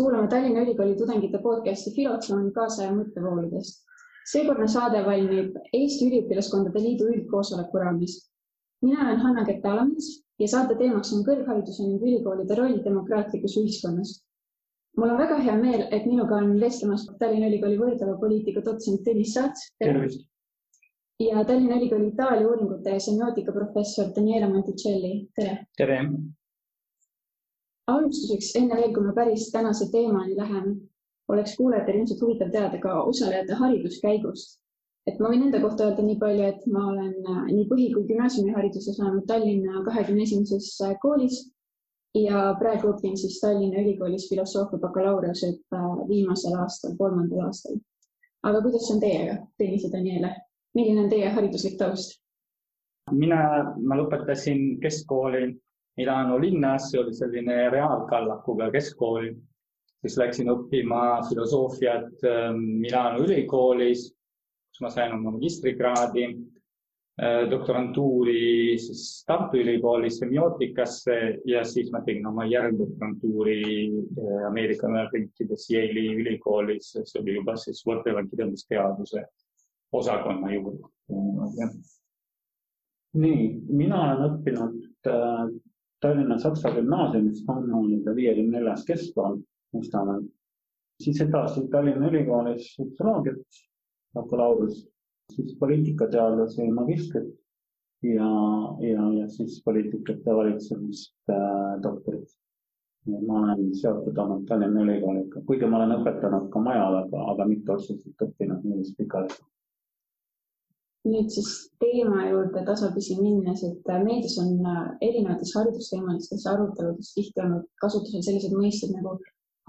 kuulama Tallinna Ülikooli tudengite podcasti Filotsoon kaasaja mõttevooludest. seekordne saade valmib Eesti Üliõpilaskondade Liidu üldkoosoleku raames. mina olen Hanna Kett-Alamets ja saate teemaks on kõrghariduse ning ülikoolide roll demokraatlikus ühiskonnas. mul on väga hea meel, et minuga on vestlemas Tallinna Ülikooli võrdleva poliitika dotsent Tõnis Saats. tervist! ja Tallinna Ülikooli Itaalia uuringute ja semiootika professor Daniela Monticelli, tere! tere! Alustuseks, enne veel, kui me päris tänase teemani läheme, oleks kuulajatel ilmselt huvitav teada ka osalejate hariduskäigust. et ma võin enda kohta öelda nii palju, et ma olen äh, nii põhi kui gümnaasiumihariduse saanud Tallinna kahekümne esimeses äh, koolis ja praegu õpin siis Tallinna Ülikoolis filosoofia bakalaureusõppe äh, viimasel aastal, kolmandal aastal. aga kuidas on teiega, Tõnis ja Daniele, milline on teie hariduslik taust? mina, ma lõpetasin keskkooli Milano linnas, see oli selline reaalkallakuga keskkool, siis läksin õppima filosoofiat ähm, Milano ülikoolis, kus ma sain oma magistrikraadi, äh, doktorantuuri siis Tartu Ülikoolis semiootikasse ja siis ma tegin oma järgdoktorantuuri äh, Ameerika Ühendriikides Yale'i ülikoolis, see oli juba siis võrdleva kirjandusteaduse osakonna juurde. nii, mina olen õppinud äh, Tallinna Saksa Gümnaasiumis Hannooniga viiekümne neljas keskkool Mustamäel. siis edasi Tallinna Ülikoolis sotsioloogiat, bakalaureus, siis poliitikateadlase magistrit ja, ja, ja siis poliitikat ja valitsemist äh, doktorit. ma olen seotud olnud Tallinna Ülikooliga, kuigi ma olen õpetanud ka mujal, aga, aga mitte otseselt õppinud niiviisi pikalt nüüd siis teema juurde tasapisi minnes, et äh, meedias on äh, erinevates haridusteemalistes aruteludes tihti olnud kasutusel sellised mõisted nagu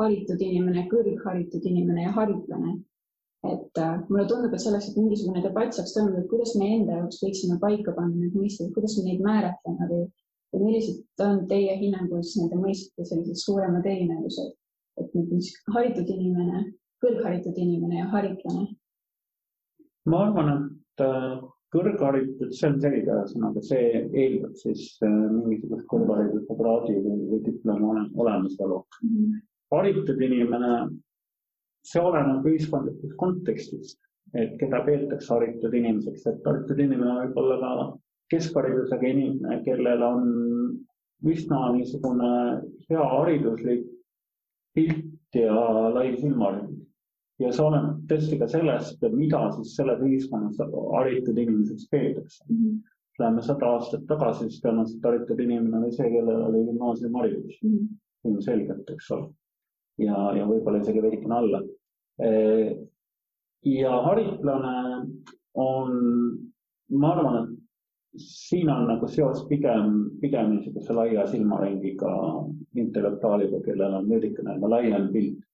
haritud inimene, kõrgharitud inimene ja haritlane. et äh, mulle tundub, et selleks, et mingisugune debatt saaks toimuda, et kuidas me enda jaoks võiksime paika panna need mõisted, kuidas me neid määratleme või, või millised on teie hinnangul siis nende mõistete sellised suuremad erinevused, et nüüd haritud inimene, kõrgharitud inimene ja haritlane? ma arvan, et Kõrgharitud, see on selge ühesõnaga, see eeldab siis äh, mingisugust kõrghariduse kraadi või, või diplomi olemasolu mm. -hmm. haritud inimene, see oleneb ühiskondlikust kontekstist, et keda peetakse haritud inimeseks, et haritud inimene võib olla ka keskharidusega inimene, kellel on üsna niisugune hea hariduslik pilt ja lai silmaring ja see oleneb tõesti ka sellest, mida siis selles ühiskonnas haritud inimeseks peetakse mm. -hmm. Läheme sada aastat tagasi, siis tõenäoliselt haritud inimene oli see, kellel oli gümnaasiumiharidus mm -hmm. ilmselgelt, eks ole. ja, ja võib-olla isegi veidikene alla. E, ja haritlane on, ma arvan, et siin on nagu seos pigem, pigem niisuguse laia silmaringiga intellektuaaliga, kellel on veidikene laiem pilt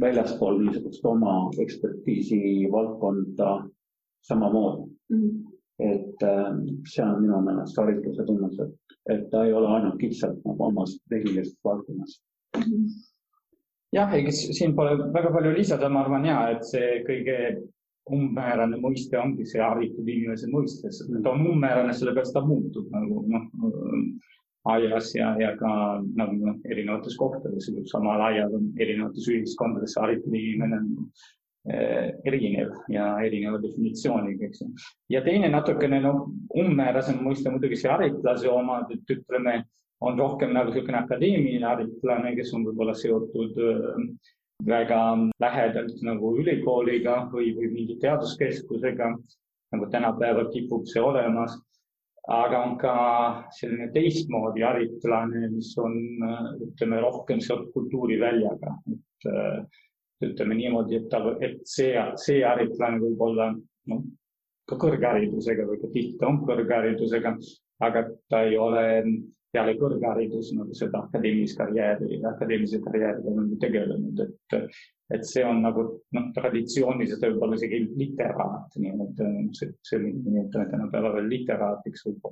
väljaspool niisugust oma ekspertiisi valdkonda samamoodi mm. -hmm. et äh, see on minu meelest haritluse tunnus, et, et ta ei ole ainult kitsalt nagu omas tehnilisest valdkonnast mm. -hmm. jah, ega siin pole väga palju lisada, ma arvan ja, et see kõige umbmäärane mõiste ongi see haritud inimese mõiste, ta on umbmäärane, sellepärast ta muutub nagu noh aias ja, ja ka nagu noh, erinevates kohtades, samal aial on erinevates ühiskondades haritud inimene eh, erinev ja erineva definitsiooniga, eks ju. ja teine natukene noh, umbmäärasem mõiste muidugi see haritlase omad, et ütleme, on rohkem nagu niisugune akadeemiline haritlane, kes on võib-olla seotud äh, väga lähedalt nagu ülikooliga või, või mingi teaduskeskusega, nagu tänapäeval kipub see olemas aga on ka selline teistmoodi haritlane, mis on, ütleme, rohkem seotud kultuuriväljaga, et ütleme niimoodi, et ta, et see, see haritlane võib olla noh, ka kõrgharidusega või ka tihti ta on kõrgharidusega, aga ta ei ole peale kõrgharidus nagu seda akadeemilist karjääri, akadeemilise karjääriga nagu tegelenud, et, et see on nagu noh, traditsiooniliselt võib-olla isegi literaat, nii et see, selline nimetame tänapäeval veel literaatiks võib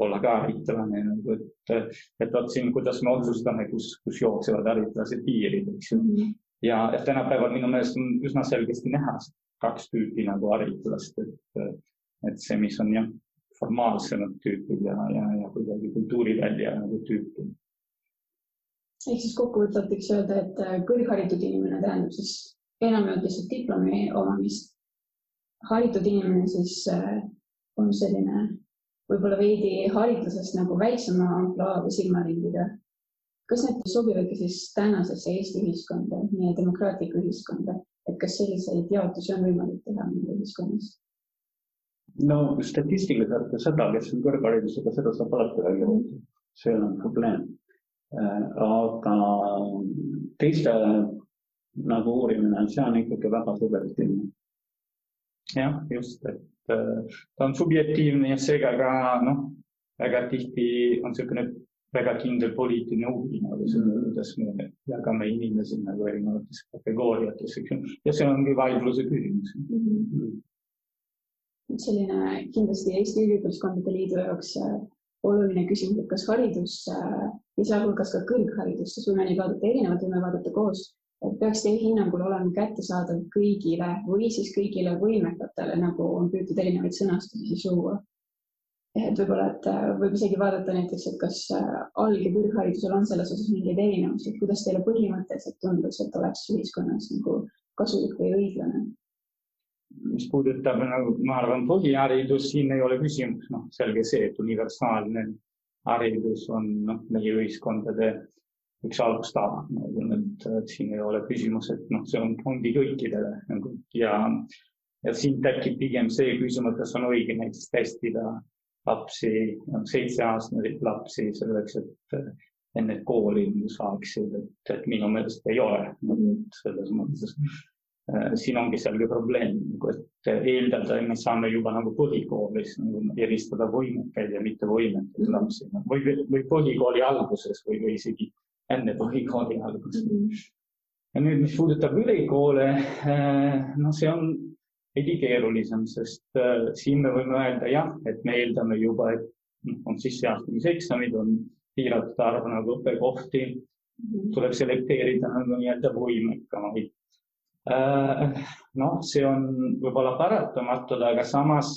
olla ka haritlane nagu, et, et vot siin, kuidas me otsustame, kus, kus jooksevad haritlased piirid, eks ju mm. -hmm. ja, ja tänapäeval minu meelest on üsna selgesti näha kaks tüüpi nagu haritlast, et, et see, mis on jah formaalsemat tüüpi ja, ja, ja kuidagi kultuurivälja nagu tüüpi. Ehk siis kokkuvõtvalt võiks öelda, et äh, kõrgharitud inimene tähendab siis enamjaolt lihtsalt diplomi omamist. haritud inimene siis äh, on selline võib-olla veidi haridusest nagu väiksema ampluaa või silmaringiga. kas need sobivadki siis tänasesse Eesti ühiskonda, meie demokraatlikku ühiskonda, et kas selliseid jaotusi on võimalik teha meie ühiskonnas? no statistiliselt seda, kes on kõrgharidusega, seda saab alati välja võtta, see on probleem aga teiste nagu uurimine, see on ikkagi väga subjektiivne. jah, just, et äh, ta on subjektiivne ja seega ka noh, väga tihti on niisugune väga kindel poliitiline huvi nagu seda, kuidas me jagame inimesi nagu erinevatesse kategooriatesse, eks ju, ja see ongi vaidluse küsimus mm. -hmm. selline kindlasti Eesti Üliõpilaskondade Liidu jaoks äh, oluline küsimus, et kas haridus äh, ja sealhulgas ka kõrgharidus, kas võime neid vaadata erinevalt, võime vaadata koos, et peaks teie hinnangul olema kättesaadav kõigile või siis kõigile võimekatele, nagu on püütud erinevaid sõnastusi siis luua. et võib-olla, et äh, võib isegi vaadata näiteks, et kas äh, alg- ja kõrgharidusel on selles osas mingeid erinevusi, kuidas teile põhimõtteliselt tundus, et oleks ühiskonnas nagu kasulik või õiglane mis puudutab nagu, ma arvan, põhiharidus, siin ei ole küsimus, noh, selge see, et universaalne haridus on noh, meie ühiskondade üks alustala nagu, et, et siin ei ole küsimus, et noh, see on, ongi kõikidele nagu ja, ja siin tekib pigem see küsimus, kas on õige näiteks testida lapsi, seitseaastaseid lapsi selleks, et enne kooli saaksid, et, et minu meelest ei ole nagu, selles mõttes siin ongi selge probleem, nagu et eeldada, et me saame juba nagu põhikoolis nagu eristada võimekaid ja mittevõimekaid lapsi või, või põhikooli alguses või, või isegi enne põhikooli algust mm. -hmm. ja nüüd, mis puudutab ülikoole, äh, no see on veidi keerulisem, sest siin me võime öelda jah, et me eeldame juba, et noh, on sisseastumiseksamid, on piiratud arv nagu õppekohti, mhm. tuleb selekteerida nagu nii-öelda võimekamaid noh, see on võib-olla paratamatu, aga samas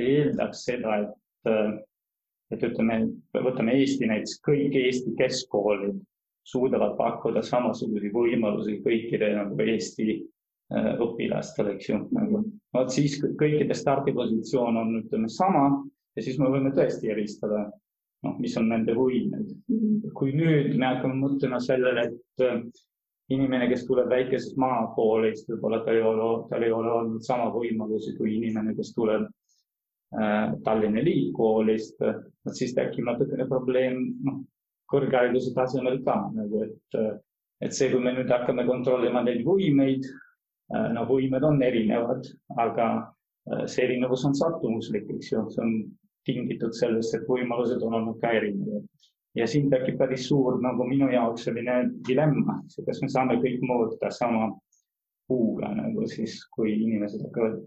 eeldaks seda, et, äh, et ütleme, võtame Eesti näiteks, kõik Eesti keskkoolid suudavad pakkuda samasuguseid võimalusi kõikide nagu Eesti äh, õpilastele, eks ju, nagu vot siis kõikide stardipositsioon on, ütleme, sama ja siis me võime tõesti eristada, noh, mis on nende. Mhm. kui nüüd me hakkame mõtlema sellele, et inimene, kes tuleb väikesest maakoolist, võib-olla tal ei ole, tal ei ole olnud sama võimalusi kui inimene, kes tuleb äh, Tallinna Liitkoolist, et siis tekib natukene probleem noh, kõrghariduse tasemel ka nagu, et, et see, kui me nüüd hakkame kontrollima neid võimeid äh,, no võimed on erinevad, aga äh, see erinevus on sattumuslik, eks ju, see on tingitud sellest, et võimalused on olnud ka erinevad ja siin tekib päris suur nagu minu jaoks selline dilemma, kas me saame kõik mõõta sama puuga nagu siis, kui inimesed hakkavad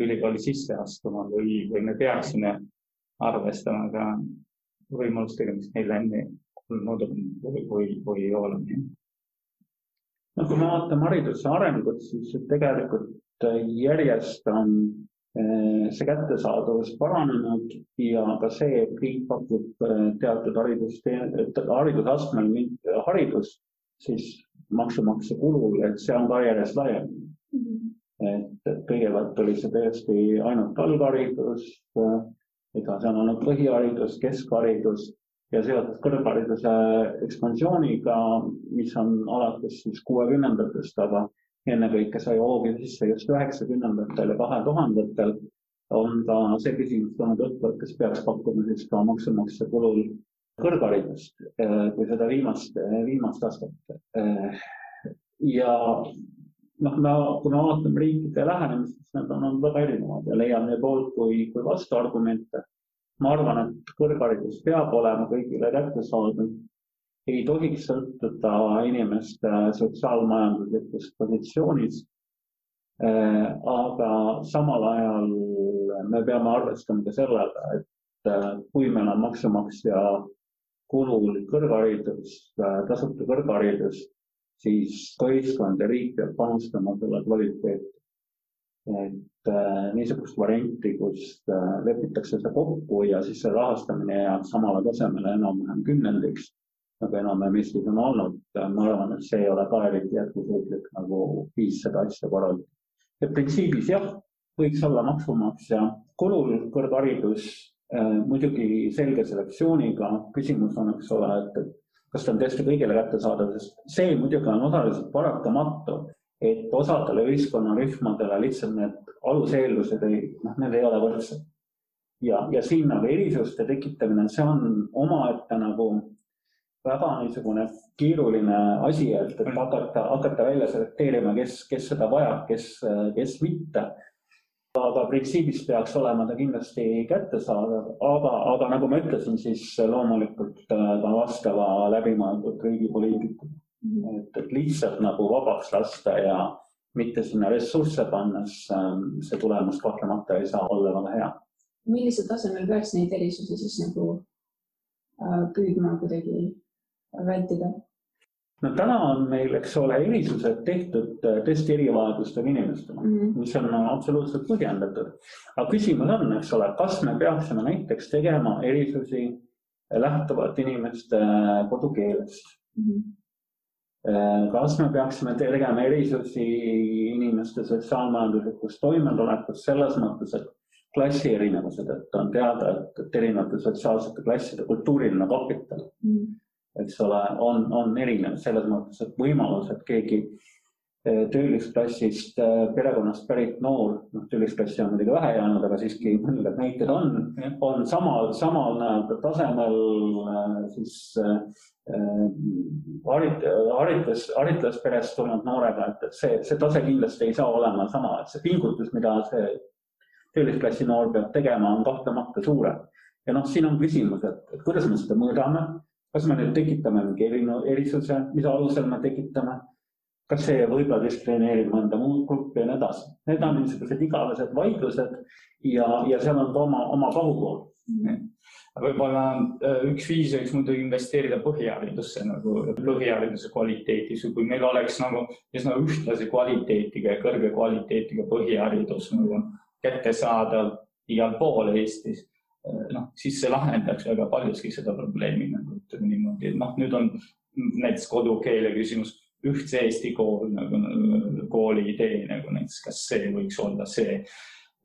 ülikooli sisse astuma või, või me peaksime arvestama ka võimalustega, mis neil enne olnud on või, või, või ei ole. no kui me vaatame hariduse arengut, siis tegelikult järjest on see kättesaadavus paranenud ja ka see, et riik pakub äh, teatud haridus, haridusastmel haridust, siis maksumaksja kulul, et see on ka järjest laiem mm. -hmm. et, kõigepealt oli see tõesti ainult algharidus, äh, edasi on olnud põhiharidus, keskharidus ja seoses kõrghariduse ekspansiooniga, mis on alates siis kuuekümnendatest, aga ennekõike sai hoogi sisse just üheksakümnendatel ja kahe tuhandetel, on ka see küsimus tulnud õhku, et kas peaks pakkuma siis ka maksumaksja kulul kõrgharidust kui seda viimast, viimast astet. ja noh, me, kui me vaatame riikide lähenemist, siis need on olnud väga erinevad ja leian nii poolt kui, kui vastuargumente. ma arvan, et kõrgharidus peab olema kõigile kättesaadav ei tohiks sõltuda inimeste sotsiaalmajanduslikust positsioonist. Äh, aga samal ajal me peame arvestama ka sellega, et äh, kui meil on maksumaksja kulul kõrgharidus, äh, tasuta kõrgharidus, siis ka ühiskond ja riik peab panustama selle kvaliteeti. et niisugust varianti, kus lepitakse see kokku ja siis see rahastamine jääb samale tasemele enam-vähem kümnendiks nagu enam-vähem Eestis on olnud. ma arvan, et see ei ole ka eriti jätkusuutlik nagu viis seda asja korraldada. et printsiibis jah, võiks olla maksumaksja kulul kõrgharidus äh,, muidugi selge selektsiooniga. küsimus on, eks ole, et, et kas ta on tõesti kõigile kättesaadav, sest see muidugi on osaliselt paratamatu, et osadele ühiskonnarühmadele lihtsalt need aluseeldused ei, noh, need ei ole võrdsed. ja, ja siin nagu erisuste tekitamine, see on omaette nagu väga niisugune keeruline asi, et, et hakata, hakata välja selekteerima, kes, kes seda vajab, kes, kes mitte. aga printsiibis peaks olema ta kindlasti kättesaadav, aga, aga nagu ma ütlesin, siis loomulikult äh, ka vastava läbimõeldud riigi poliitika. et, et lihtsalt nagu vabaks lasta ja mitte sinna ressursse pannes ähm, see tulemus kahtlemata ei saa olla väga hea. millisel tasemel peaks neid erisusi siis nagu äh, püüdma kuidagi vältida? no täna on meil, eks ole, erisused tehtud äh, tõesti erivajadustega inimestele mm, -hmm. mis on absoluutselt põhjendatud. aga küsimus on, eks ole, kas me peaksime näiteks tegema erisusi lähtuvalt inimeste äh, kodukeelest mm. -hmm kas me peaksime tegema erisusi inimeste sotsiaalmajanduslikust toimetulekust selles mõttes, et klassi erinevused, et on teada, et, et erinevate sotsiaalsete klasside kultuuriline kapital mm eks ole, on, on erinev selles mõttes, et võimalus, et keegi eh, töölisklassist eh, perekonnast pärit noor, noh, töölisklassi on muidugi vähe jäänud, aga siiski mõningad näited on, on samal, samal nii-öelda tasemel eh, siis harit-, haritlus, haritlasperest tulnud noorega, et, et see, see tase kindlasti ei saa olema sama, et see pingutus, mida see töölisklassi noor peab tegema, on kahtlemata suurem. ja noh, siin on küsimus, et, et kuidas me seda mõõdame kas me nüüd tekitame mingi erisuse, mis alusel me tekitame, kas see võib-olla diskrimineerib mõnda muud gruppi ja nii edasi. Need on niisugused igavesed vaidlused ja, ja seal on ka oma, oma pahupool mm.. võib-olla äh, üks viis võiks muidugi investeerida põhiharidusse nagu põhihariduse kvaliteeti, kui meil oleks nagu üsna ühtlase kvaliteetiga ja kõrge kvaliteetiga põhiharidus nagu kättesaadav igal pool Eestis noh, siis see lahendaks väga paljuski seda probleemi nagu ütleme niimoodi, et noh, nüüd on näiteks kodukeele küsimus, ühtse Eesti kool nagu kooli idee nagu näiteks, kas see võiks olla see,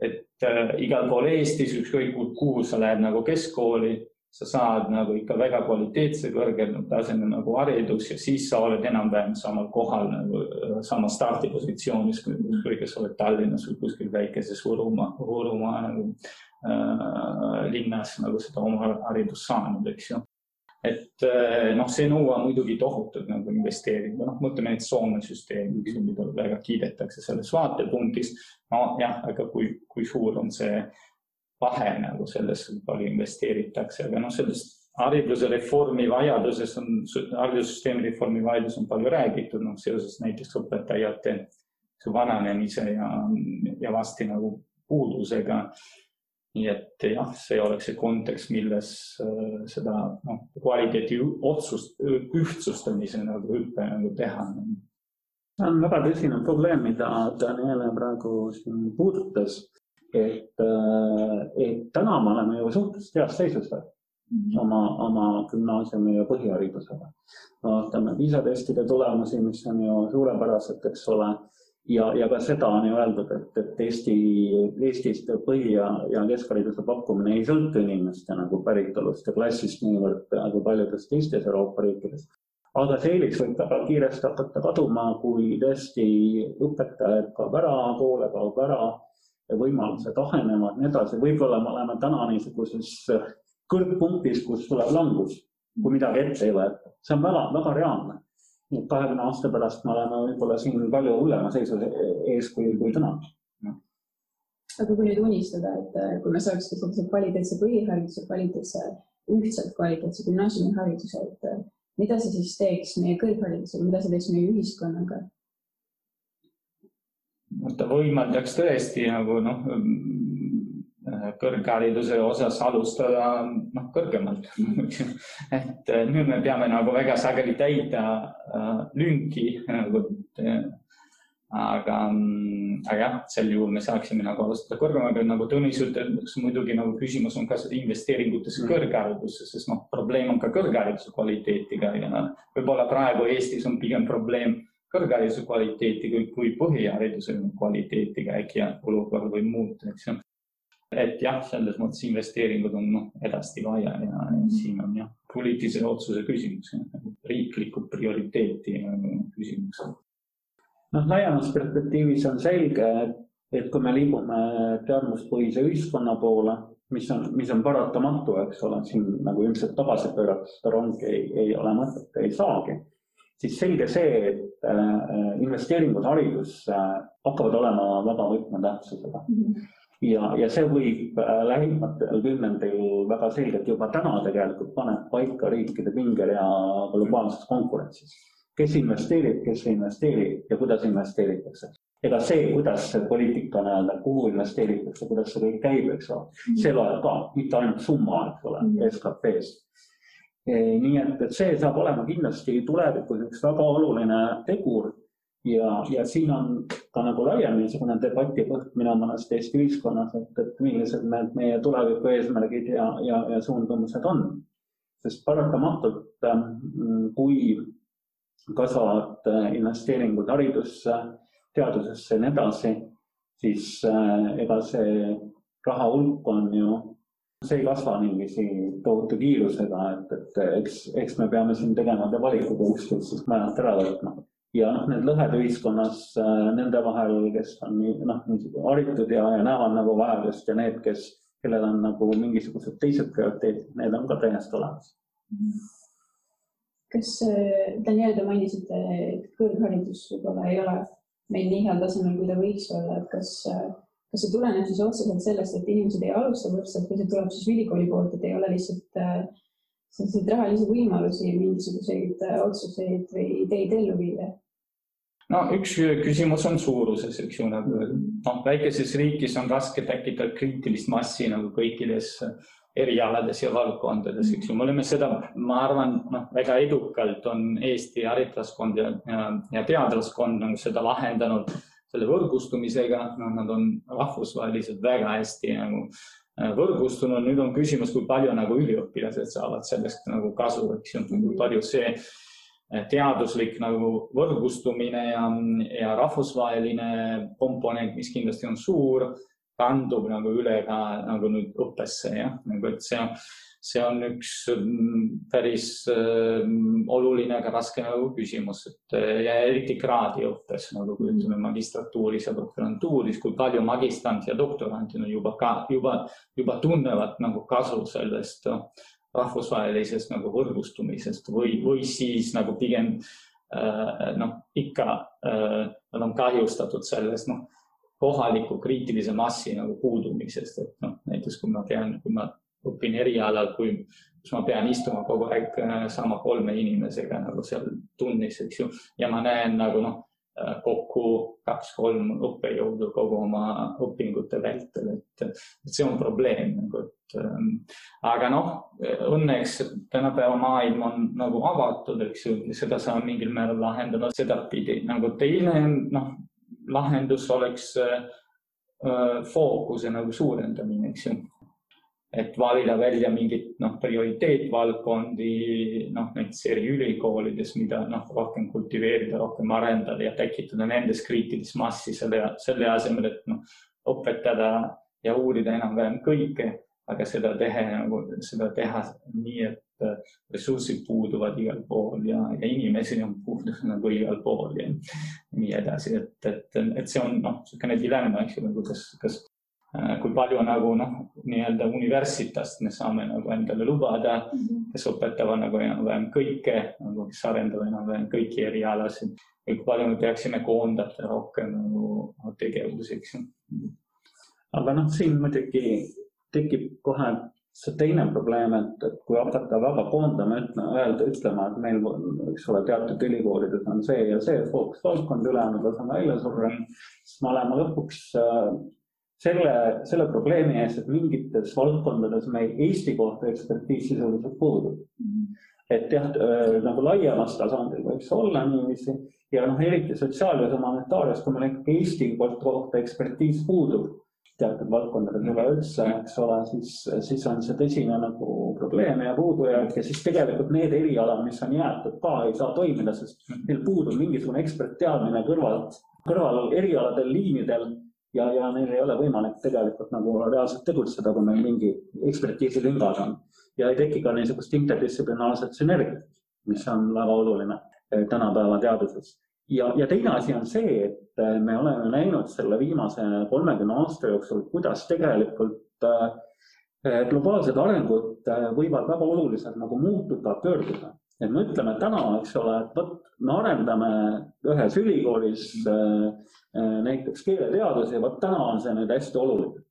et äh, igal pool Eestis, ükskõik kuhu sa lähed nagu keskkooli, sa saad nagu ikka väga kvaliteetse kõrgel tasemel nagu haridus ja siis sa oled enam-vähem samal kohal nagu äh, samas stardipositsioonis, kui kas sa oled Tallinnas või kuskil väikeses Võrumaa, Võrumaa nagu Äh, linnas nagu seda oma haridust saanud, eks ju. Et äh, noh, see nõuab muidugi tohutult nagu investeeringu, noh, mõtleme näiteks Soome süsteemi, mida väga kiidetakse selles vaatepunktis. nojah, aga kui, kui suur on see vahe nagu selles, kui palju investeeritakse, aga noh, sellest hariduse reformi vajadusest on, haridussüsteemi reformi vajadus on palju räägitud, noh seoses näiteks õpetajate vananemise ja, ja vasti nagu puudusega nii et jah, see oleks see kontekst, milles äh, seda noh, kvaliteedi otsust, ühtsustamise nagu hüppe nagu teha. see on väga tõsine probleem, mida Daniele praegu siin puudutas. et, äh, et täna me oleme ju suhteliselt heas seisus veel -hmm. oma, oma gümnaasiumi ja põhiharidusega. vaatame PISA testide tulemusi, mis on ju suurepärased, eks ole ja, ja ka seda on ju öeldud, et, et Eesti, Eestis põhi- ja, ja keskhariduse pakkumine ei sõltu inimeste nagu päritolust ja klassist niivõrd nagu paljudes teistes Euroopa riikides. aga see eelis võib väga kiiresti hakata kaduma, kui tõesti õpetajaid kaob ära, koole kaob ära, võimalused ahenevad, nii edasi, võib-olla me oleme täna niisuguses kõrgpunktis, kus tuleb langus, kui midagi ette ei võeta, see on väga, väga reaalne nii et kahekümne aasta pärast me oleme võib-olla siin palju hullema seisu ees kui, kui täna. aga kui nüüd unistada, et äh, kui me saaks sellise kvaliteetse põhihariduse, kvaliteetse, ühtselt kvaliteetse gümnaasiumihariduse, et äh, mida see siis teeks meie kõrgharidusega, mida see teeks meie ühiskonnaga? ta võimaldaks tõesti nagu noh, kõrghariduse osas alustada noh, kõrgemalt et äh, nüüd me peame nagu väga sageli täita äh, lünki nagu aga, aga jah, sel juhul me saaksime nagu alustada kõrgemaga, nagu Tõnis ütles, muidugi nagu küsimus on ka investeeringutes mm. kõrgharidusse, sest noh, probleem on ka kõrghariduse kvaliteetiga ja noh, võib-olla praegu Eestis on pigem probleem kõrghariduse kvaliteetiga kui põhihariduse kvaliteetiga, äkki olukord võib muuta, eks ju. Et jah, selles mõttes investeeringud on noh, hädasti vaja ja, ja mm. siin on jah, poliitilise otsuse küsimus, riikliku prioriteeti küsimus noh, laiemas perspektiivis on selge, et, et kui me liigume teadmuspõhise ühiskonna poole, mis on, mis on paratamatu, eks ole, siin nagu ilmselt tagasi pöörata seda rongi ei, ei ole mõtet, ei saagi, siis selge see, et äh, investeeringud haridusse äh, hakkavad olema väga võtmetähtsusega mm. -hmm ja, ja see võib äh, lähimatel kümnendil väga selgelt juba täna tegelikult paneb paika riikide pingerea globaalses konkurentsis kes investeerib, kes ei investeeri ja kuidas investeeritakse. ega see, kuidas see poliitika nii-öelda, kuhu investeeritakse, kuidas see kõik käib, eks ole, see loeb ka, mitte ainult summa, eks ole mm, -hmm. SKP-st. Nii et, et see saab olema kindlasti tulevikus üks väga oluline tegur ja, ja siin on ka nagu laiem niisugune debati põht minu meelest Eesti ühiskonnas, et, et millised need meie tuleviku eesmärgid ja, ja, ja suundumused on. sest paratamatult, kui kasvavad äh, investeeringud haridusse, teadusesse ja nii edasi, siis äh, ega see raha hulk on ju, see ei kasva niiviisi tohutu kiirusega, et, et eks, eks me peame siin tegema valikud ja ükskord siis majalt ära võtma. Ja noh, need lõhed ühiskonnas äh, nende vahel, kes on noh, haritud ja, ja näevad nagu vajadust ja need, kes, kellel on nagu mingisugused teised prioriteedid, need on ka täiesti olemas. Kas Daniel, te mainisite, et kõrgharidus võib-olla ei ole meil nii heal tasemel, kui ta võiks olla, et kas, kas see tuleneb siis otseselt sellest, et inimesed ei alusta võrdselt või see tuleb siis ülikooli poolt, et ei ole lihtsalt äh, selliseid rahalisi võimalusi mingisuguseid äh, otsuseid või ideid ellu viia? no üks küsimus on suuruses, eks ju, nagu noh, väikeses riigis on raske tekitada kriitilist massi nagu kõikides äh, erialades ja valdkondades, eks ju, me oleme seda, ma arvan, noh, väga edukalt on Eesti haritlaskond ja, ja, ja teadlaskond nagu seda lahendanud selle võrgustumisega, noh, nad on rahvusvaheliselt väga hästi nagu äh, võrgustunud, nüüd on küsimus, kui palju nagu üliõpilased saavad sellest nagu kasu, eks ju, kui palju see äh, teaduslik nagu võrgustumine ja, ja rahvusvaheline komponent, mis kindlasti on suur kandub nagu üle ka nagu nüüd õppesse jah, nagu et see on, see on üks mm, päris äh, oluline, aga raske nagu küsimus, et äh, ja eriti kraadiõppes nagu kui ütleme mm. magistratuuris ja doktorantuuris, kui palju magistrant ja doktorandid on juba ka juba, juba tunnevad nagu kasu sellest rahvusvahelisest nagu võrgustumisest või, või siis nagu pigem äh, noh, ikka äh, nad on kahjustatud sellest, noh kohaliku kriitilise massi nagu puudumisest, et noh, näiteks kui ma pean, kui ma õpin erialal, kui, kus ma pean istuma kogu aeg äh, sama kolme inimesega nagu seal tunnis, eks ju, ja ma näen nagu noh, äh, kokku kaks-kolm õppejõudu kogu oma õpingute vältel, et, see on probleem nagu, et ähm, aga noh, õnneks tänapäeva maailm on nagu avatud, eks ju, seda saab mingil määral lahendada sedapidi nagu teine noh lahendus oleks äh, äh, fookuse nagu suurendamine, eks ju. Et valida välja mingid noh, prioriteetvaldkondi, noh näiteks eriülikoolides, mida noh, rohkem kultiveerida, rohkem arendada ja tekitada nendes kriitilist massi selle, selle asemel, et noh, õpetada ja uurida enam-vähem kõike, aga seda teha nagu, seda teha nii, et Äh, ressursid puuduvad igal pool ja, ja inimesi on puudu nagu igal pool ja nii edasi, et, et, et see on noh, niisugune dilemma, eks ju, nagu kas, kas kui palju nagu noh, nii-öelda universitast me saame nagu endale lubada, mhm. kes õpetavad nagu enam-vähem kõike, nagu kes arendavad enam-vähem kõiki erialasid või kui palju me peaksime koondada rohkem nagu tegevusi, eks ju. aga noh, siin muidugi tekib kohe see teine probleem, et, et kui hakata väga koondama, ütlema, öelda, ütlema, et meil, eks ole, teatud ülikoolides on see ja see fookusvaldkond, ülejäänud laseme välja surra, siis me oleme lõpuks äh, selle, selle probleemi ees, et mingites valdkondades meil Eesti kohta ekspertiis sisuliselt puudub. et jah, nagu laiemas tasandil võiks olla niiviisi ja noh, eriti sotsiaal- ja humanitaarias, kui meil ikkagi Eesti kohta ekspertiis puudub teatud valdkondades üleüldse, eks ole, siis, siis on see tõsine nagu probleem ja puudujääk ja siis tegelikult need erialad, mis on jäetud ka, ei saa toimida, sest neil puudub mingisugune ekspertteadmine kõrvalt, kõrval erialadel liinidel ja, ja neil ei ole võimalik tegelikult nagu reaalselt tegutseda, kui meil mingi ekspertiisi lüngad on. ja ei teki ka niisugust interdistsiplinaarset sünergiat, mis on väga oluline eh, tänapäeva teaduses ja, ja teine asi on see, et äh, me oleme näinud selle viimase kolmekümne aasta jooksul, kuidas tegelikult äh, globaalsed arengud võivad väga oluliselt nagu muutuda, pöörduda. Et me ütleme täna, eks ole, et vot me arendame ühes ülikoolis näiteks keeleteadusi, vot täna on see nüüd hästi oluline.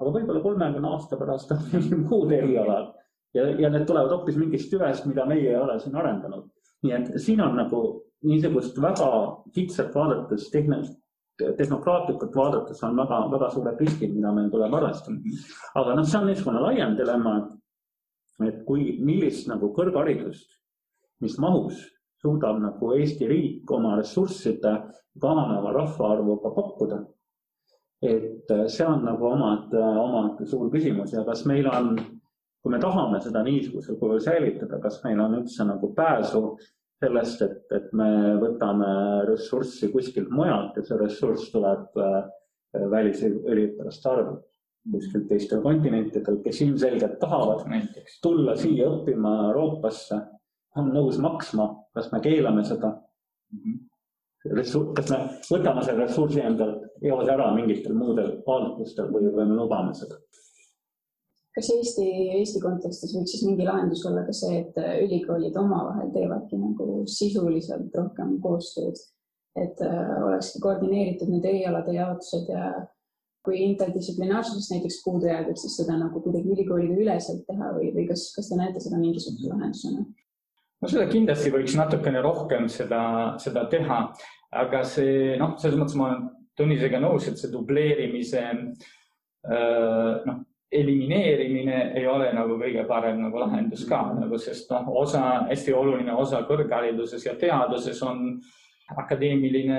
aga võib-olla kolmekümne aasta pärast on mingid muud erialad ja, ja need tulevad hoopis mingist tüvest, mida meie ei ole siin arendanud. nii et siin on nagu niisugust väga kitsalt vaadates, tehnokraatlikult vaadates on väga, väga suured riskid, mida meil tuleb arvestada. aga noh, see on niisugune laiem dilemma, et, et kui, millist nagu kõrgharidust, mis mahus suudab nagu Eesti riik oma ressursside kahaneva rahvaarvuga pakkuda. et see on nagu omad, omad suur küsimus ja kas meil on, kui me tahame seda niisugusel kujul säilitada, kas meil on üldse nagu pääsu sellest, et, et me võtame ressurssi kuskilt mujalt ja see ressurss tuleb äh, välisüliõpilaste arvelt kuskilt teistel kontinentidel, kes ilmselgelt tahavad näiteks tulla siia õppima Euroopasse, on nõus maksma, kas me keelame seda mm? -hmm. Ressur-, kas me võtame selle ressursi endalt eos ära mingitel muudel kaalutlustel või, või me lubame seda? kas Eesti, Eesti kontekstis võiks siis mingi lahendus olla ka see, et ülikoolid omavahel teevadki nagu sisuliselt rohkem koostööd, et äh, olekski koordineeritud need erialade jaotused ja kui interdistsiplinaarsusest näiteks puudu jääb, et siis seda nagu kuidagi ülikoolide üleselt teha või, või kas, kas te näete seda mingisuguse lahendusena? no seda kindlasti võiks natukene rohkem seda, seda teha, aga see noh, selles mõttes ma olen Tõnisega nõus, et see dubleerimise äh, noh elimineerimine ei ole nagu kõige parem nagu lahendus ka nagu, sest noh, osa, hästi oluline osa kõrghariduses ja teaduses on akadeemiline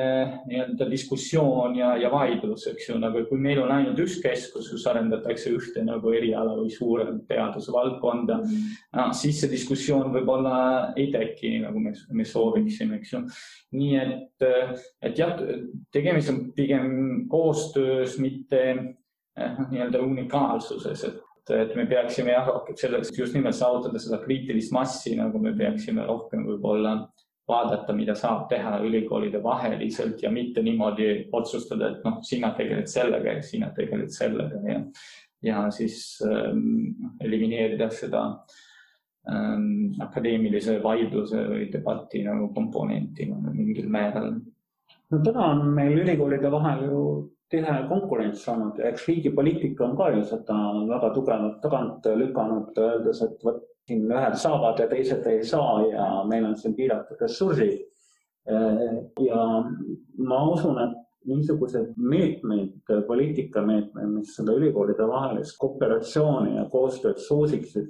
nii-öelda diskussioon ja, ja vaidlus, eks ju, nagu kui meil on ainult üks keskus, kus arendatakse ühte nagu eriala või suuremat teadusvaldkonda mm, -hmm. no, siis see diskussioon võib-olla ei teki, nagu me, me sooviksime, eks ju. nii et, et jah, tegemist on pigem koostöös, mitte Eh, noh, nii-öelda unikaalsuses, et, et me peaksime jah, selleks just nimelt saavutada seda kriitilist massi, nagu me peaksime rohkem võib-olla vaadata, mida saab teha ülikoolide vaheliselt ja mitte niimoodi otsustada, et noh, sina tegeled sellega ja sina tegeled sellega ja, ja siis ähm, elimineerida seda ähm, akadeemilise vaidluse või debati nagu komponenti mingil määral. no täna on meil ülikoolide vahel ju tihe konkurents olnud ja eks riigi poliitika on ka ju seda väga tugevalt tagant lükanud, öeldes, et vot siin ühed saavad ja teised ei saa ja meil on siin piiratud ressursid. ja ma usun, et niisugused meetmed, poliitikameetmed, mis seda ülikoolide vahelist kooperatsiooni ja koostööd soosiksid,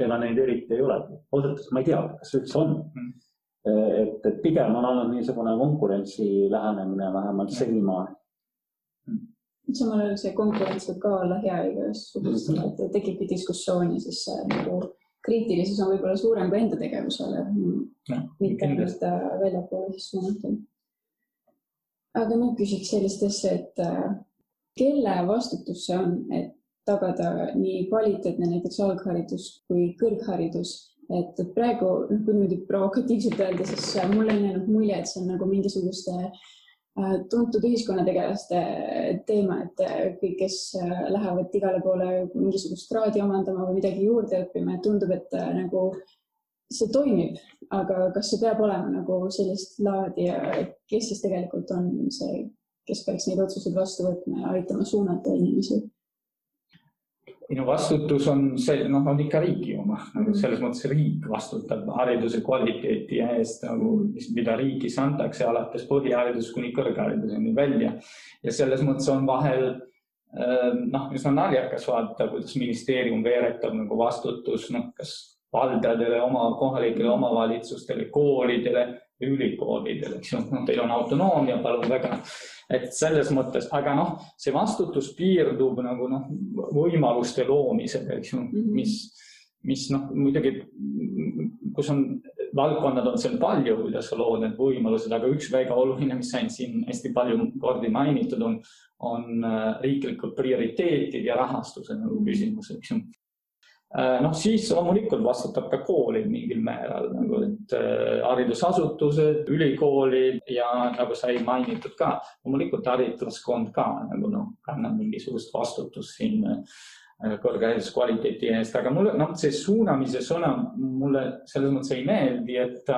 ega neid eriti ei olegi. ausalt öeldes ma ei tea, kas üldse on mm. et, et pigem on olnud niisugune konkurentsi lähenemine vähemalt senimaani samal ajal see konkurents võib ka olla hea igasugustele, et tekibki diskussiooni, siis nagu kriitilisus on võib-olla suurem kui enda tegevusele, mitte ainult äh, väljapoole siis suunatud. aga ma küsiks sellist asja, et äh, kelle vastutus see on, et tagada nii kvaliteetne näiteks algharidus kui kõrgharidus, et praegu, noh, kui niimoodi provokatiivselt öelda, siis äh, mulle on jäänud mulje, et see on nagu mingisuguste äh, Äh, tuntud ühiskonnategelaste teema, et äh, kõik, kes äh, lähevad igale poole mingisugust kraadi omandama või midagi juurde õppima, et tundub, et nagu see toimib, aga kas see peab olema nagu sellist laadi ja kes siis tegelikult on see, kes peaks neid otsuseid vastu võtma ja aitama suunata inimesi? Minu vastutus on see, noh, on ikka riigi oma, nagu mm. selles mõttes riik vastutab hariduse kvaliteeti eest nagu, mida riigis antakse alates põhiharidusest kuni kõrghariduseni välja. ja selles mõttes on vahel ähm, noh, üsna naljakas vaadata, kuidas ministeerium veeretab nagu vastutus, noh, kas valdadele, oma kohalikele omavalitsustele, koolidele, ülikoolidele, eks ju, teil on autonoomia, palun väga. et selles mõttes, aga noh, see vastutus piirdub nagu noh, võimaluste loomisega, eks ju, Mhm. mis, mis noh, muidugi, kus on, valdkonnad on seal palju, kuidas sa lood need võimalused, aga üks väga oluline, mis sai siin hästi palju kordi mainitud, on, on äh, riiklikud prioriteetid ja rahastuse nagu küsimus, eks ju noh, siis loomulikult vastutab ka koolid mingil määral nagu, et äh, haridusasutused, ülikoolid ja nagu sai mainitud ka, loomulikult harituskond ka nagu noh, kannab mingisugust vastutust siin äh, kõrghariduse kvaliteedi eest, aga mulle noh, see suunamise sõna mulle selles mõttes ei meeldi, et,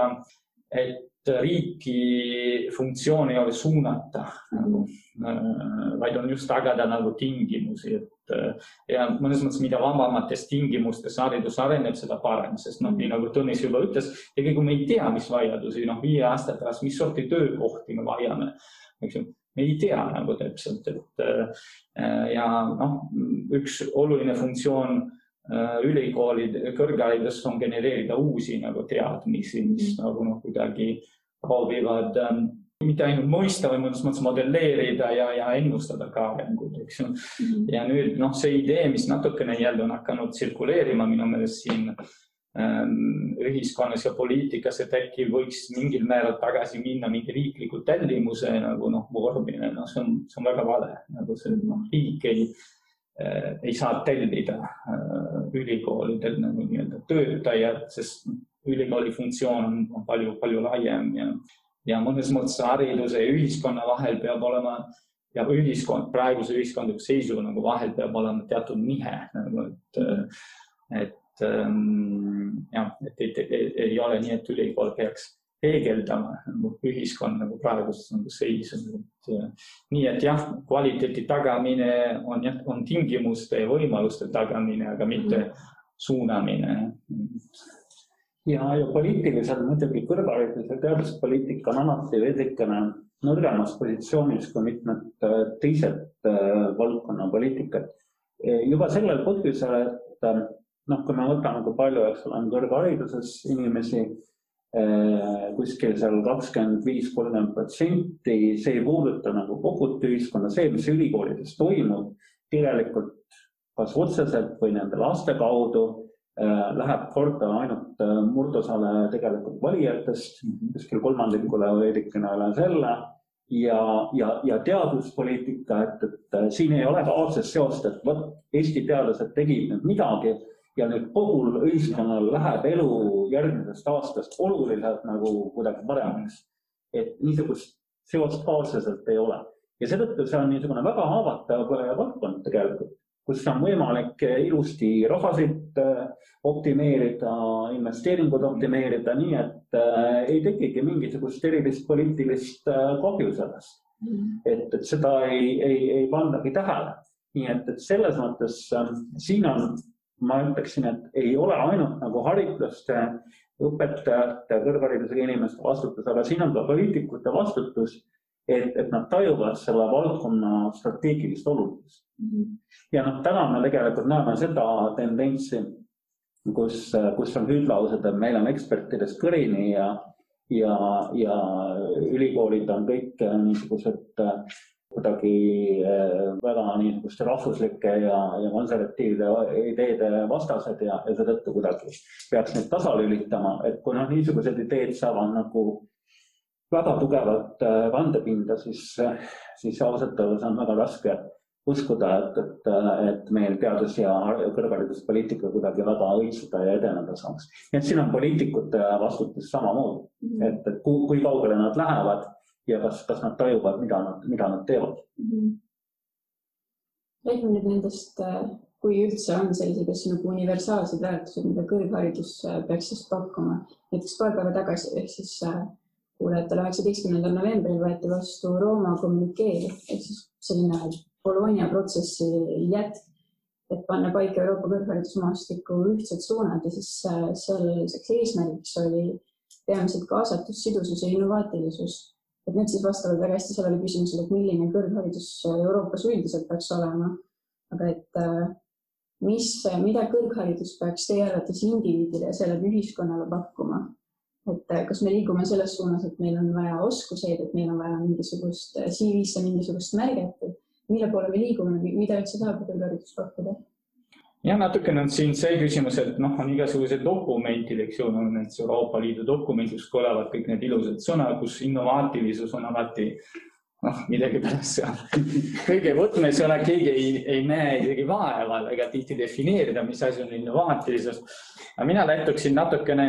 et riiki funktsioon ei ole suunata nagu, vaid on just tagada nagu tingimusi, et ja mõnes mõttes, mida vabamates tingimustes haridus areneb, seda parem, sest noh, nii nagu Tõnis juba ütles, ega kui me ei tea, mis vajadusi noh, viie aasta pärast, mis sorti töökohti me vajame, eks ju, me ei tea nagu täpselt, et ja noh, üks oluline funktsioon ülikoolid, kõrgharidus on genereerida uusi nagu teadmisi, mis nagu noh, kuidagi proovivad ähm, mitte ainult mõista, vaid mõnes mõttes modelleerida ja, ja ennustada ka arengut, eks ju. ja nüüd noh, see idee, mis natukene jälle on hakanud tsirkuleerima minu meelest siin ähm, ühiskonnas ja poliitikas, et äkki võiks mingil määral tagasi minna mingi riikliku tellimuse nagu noh, vormile, noh, see on, see on väga vale, nagu see noh, riik ei äh, ei saa tellida äh, ülikoolidel nagu nii-öelda töötajad, sest ülikooli funktsioon on, on palju, palju laiem ja, ja mõnes mõttes hariduse ja ühiskonna vahel peab olema ja ühiskond, praeguse ühiskondliku seisu nagu vahel peab olema teatud nihe nagu, et, et ähm, jah, et ei, ei, ei ole nii, et ülikool peaks peegeldama nagu ühiskond nagu praegust nagu seisu. nii et jah, kvaliteedi tagamine on jah, on tingimuste ja võimaluste tagamine, aga mitte suunamine ja, ja poliitiliselt muidugi kõrgharidus ja teaduspoliitika on alati veidikene nõrgemas positsioonis kui mitmed äh, teised äh, valdkonna poliitikad. juba sellel põhjusel, et äh, noh, kui me võtame, kui palju, eks ole, on kõrghariduses inimesi kuskil seal kakskümmend viis, kolmkümmend protsenti, see ei puuduta nagu kogu ühiskonda, see, mis ülikoolides toimub, tegelikult kas otseselt või nende laste kaudu läheb korda ainult murdosale tegelikult valijatest, kuskil kolmandikule veidikene üle selle. Ja, ja, ja teaduspoliitika, et, et siin ei ole ka otsest seost, et vot Eesti teadlased tegid nüüd midagi ja nüüd kogu ühiskonnal läheb elu järgmisest aastast oluliselt nagu kuidagi paremaks. et niisugust seost ka otseselt ei ole. Ja seetõttu see on niisugune väga haavatav valdkond tegelikult kus on võimalik ilusti rahasid optimeerida, investeeringud optimeerida, nii et äh, ei tekigi mingisugust erilist poliitilist äh, kahju sellest mm.. et, et seda ei, ei, ei pandagi tähele. nii et, et selles mõttes äh, siin on, ma ütleksin, et ei ole ainult nagu haritlaste, õpetajate, kõrgharidusega inimeste vastutus, aga siin on ka poliitikute vastutus et, et nad tajuvad selle valdkonna strateegilist olulisust mm. -hmm. ja noh, täna me tegelikult näeme seda tendentsi, kus, kus on hüüdlaused, et meil on ekspertidest kõrini ja, ja, ja ülikoolid on kõik niisugused kuidagi väga niisuguste rahvuslike ja, ja konservatiivide ideede vastased ja, ja seetõttu kuidagi peaks neid tasalülitama, et kui noh, niisugused ideed saavad nagu väga tugevat vandepinda, siis, siis ausalt öeldes on väga raske uskuda, et, et, et meil teadus- ja kõrghariduspoliitika kuidagi väga õitsuda ja edeneda saaks. nii et siin on poliitikute vastutus samamoodi mm, -hmm. et, et kui, kui kaugele nad lähevad ja kas, kas nad tajuvad, mida nad, mida nad teevad mm. -hmm. räägime nüüd nendest, kui üldse on selliseid asju nagu universaalsed väärtused, mida kõrgharidus peaks just pakkuma. näiteks paar päeva tagasi ehk siis kuulajatele üheksateistkümnendal novembril võeti vastu Rooma kommünikee ehk siis selline Bologna protsessi jätk, et panna paika Euroopa kõrgharidusmaastiku ühtsed suunad ja siis selliseks eesmärgiks oli peamiselt kaasatus, sidusus ja innovaatilisus. et need siis vastavad väga hästi sellele küsimusele, et milline kõrgharidus Euroopas üldiselt peaks olema. aga et mis, mida kõrgharidus peaks teie arvates indiviidile ja seeläbi ühiskonnale pakkuma? Et äh, kas me liigume selles suunas, et meil on vaja oskuseid, et meil on vaja mingisugust äh, CV-sse mingisugust märget, et mille poole me liigume, mida üldse saab kõrgharidus pakkuda? ja natukene on siin see küsimus, et noh, on igasugused dokumendid, eks ju, no näiteks Euroopa Liidu dokumendid, kus kõlavad kõik need ilusad sõnad, kus innovaatilisus on alati noh, millegipärast seal kõige võtmesõna, keegi ei, ei näe isegi vaeva ega tihti defineerida, mis asi on innovaatilisus. aga mina lähtuksin natukene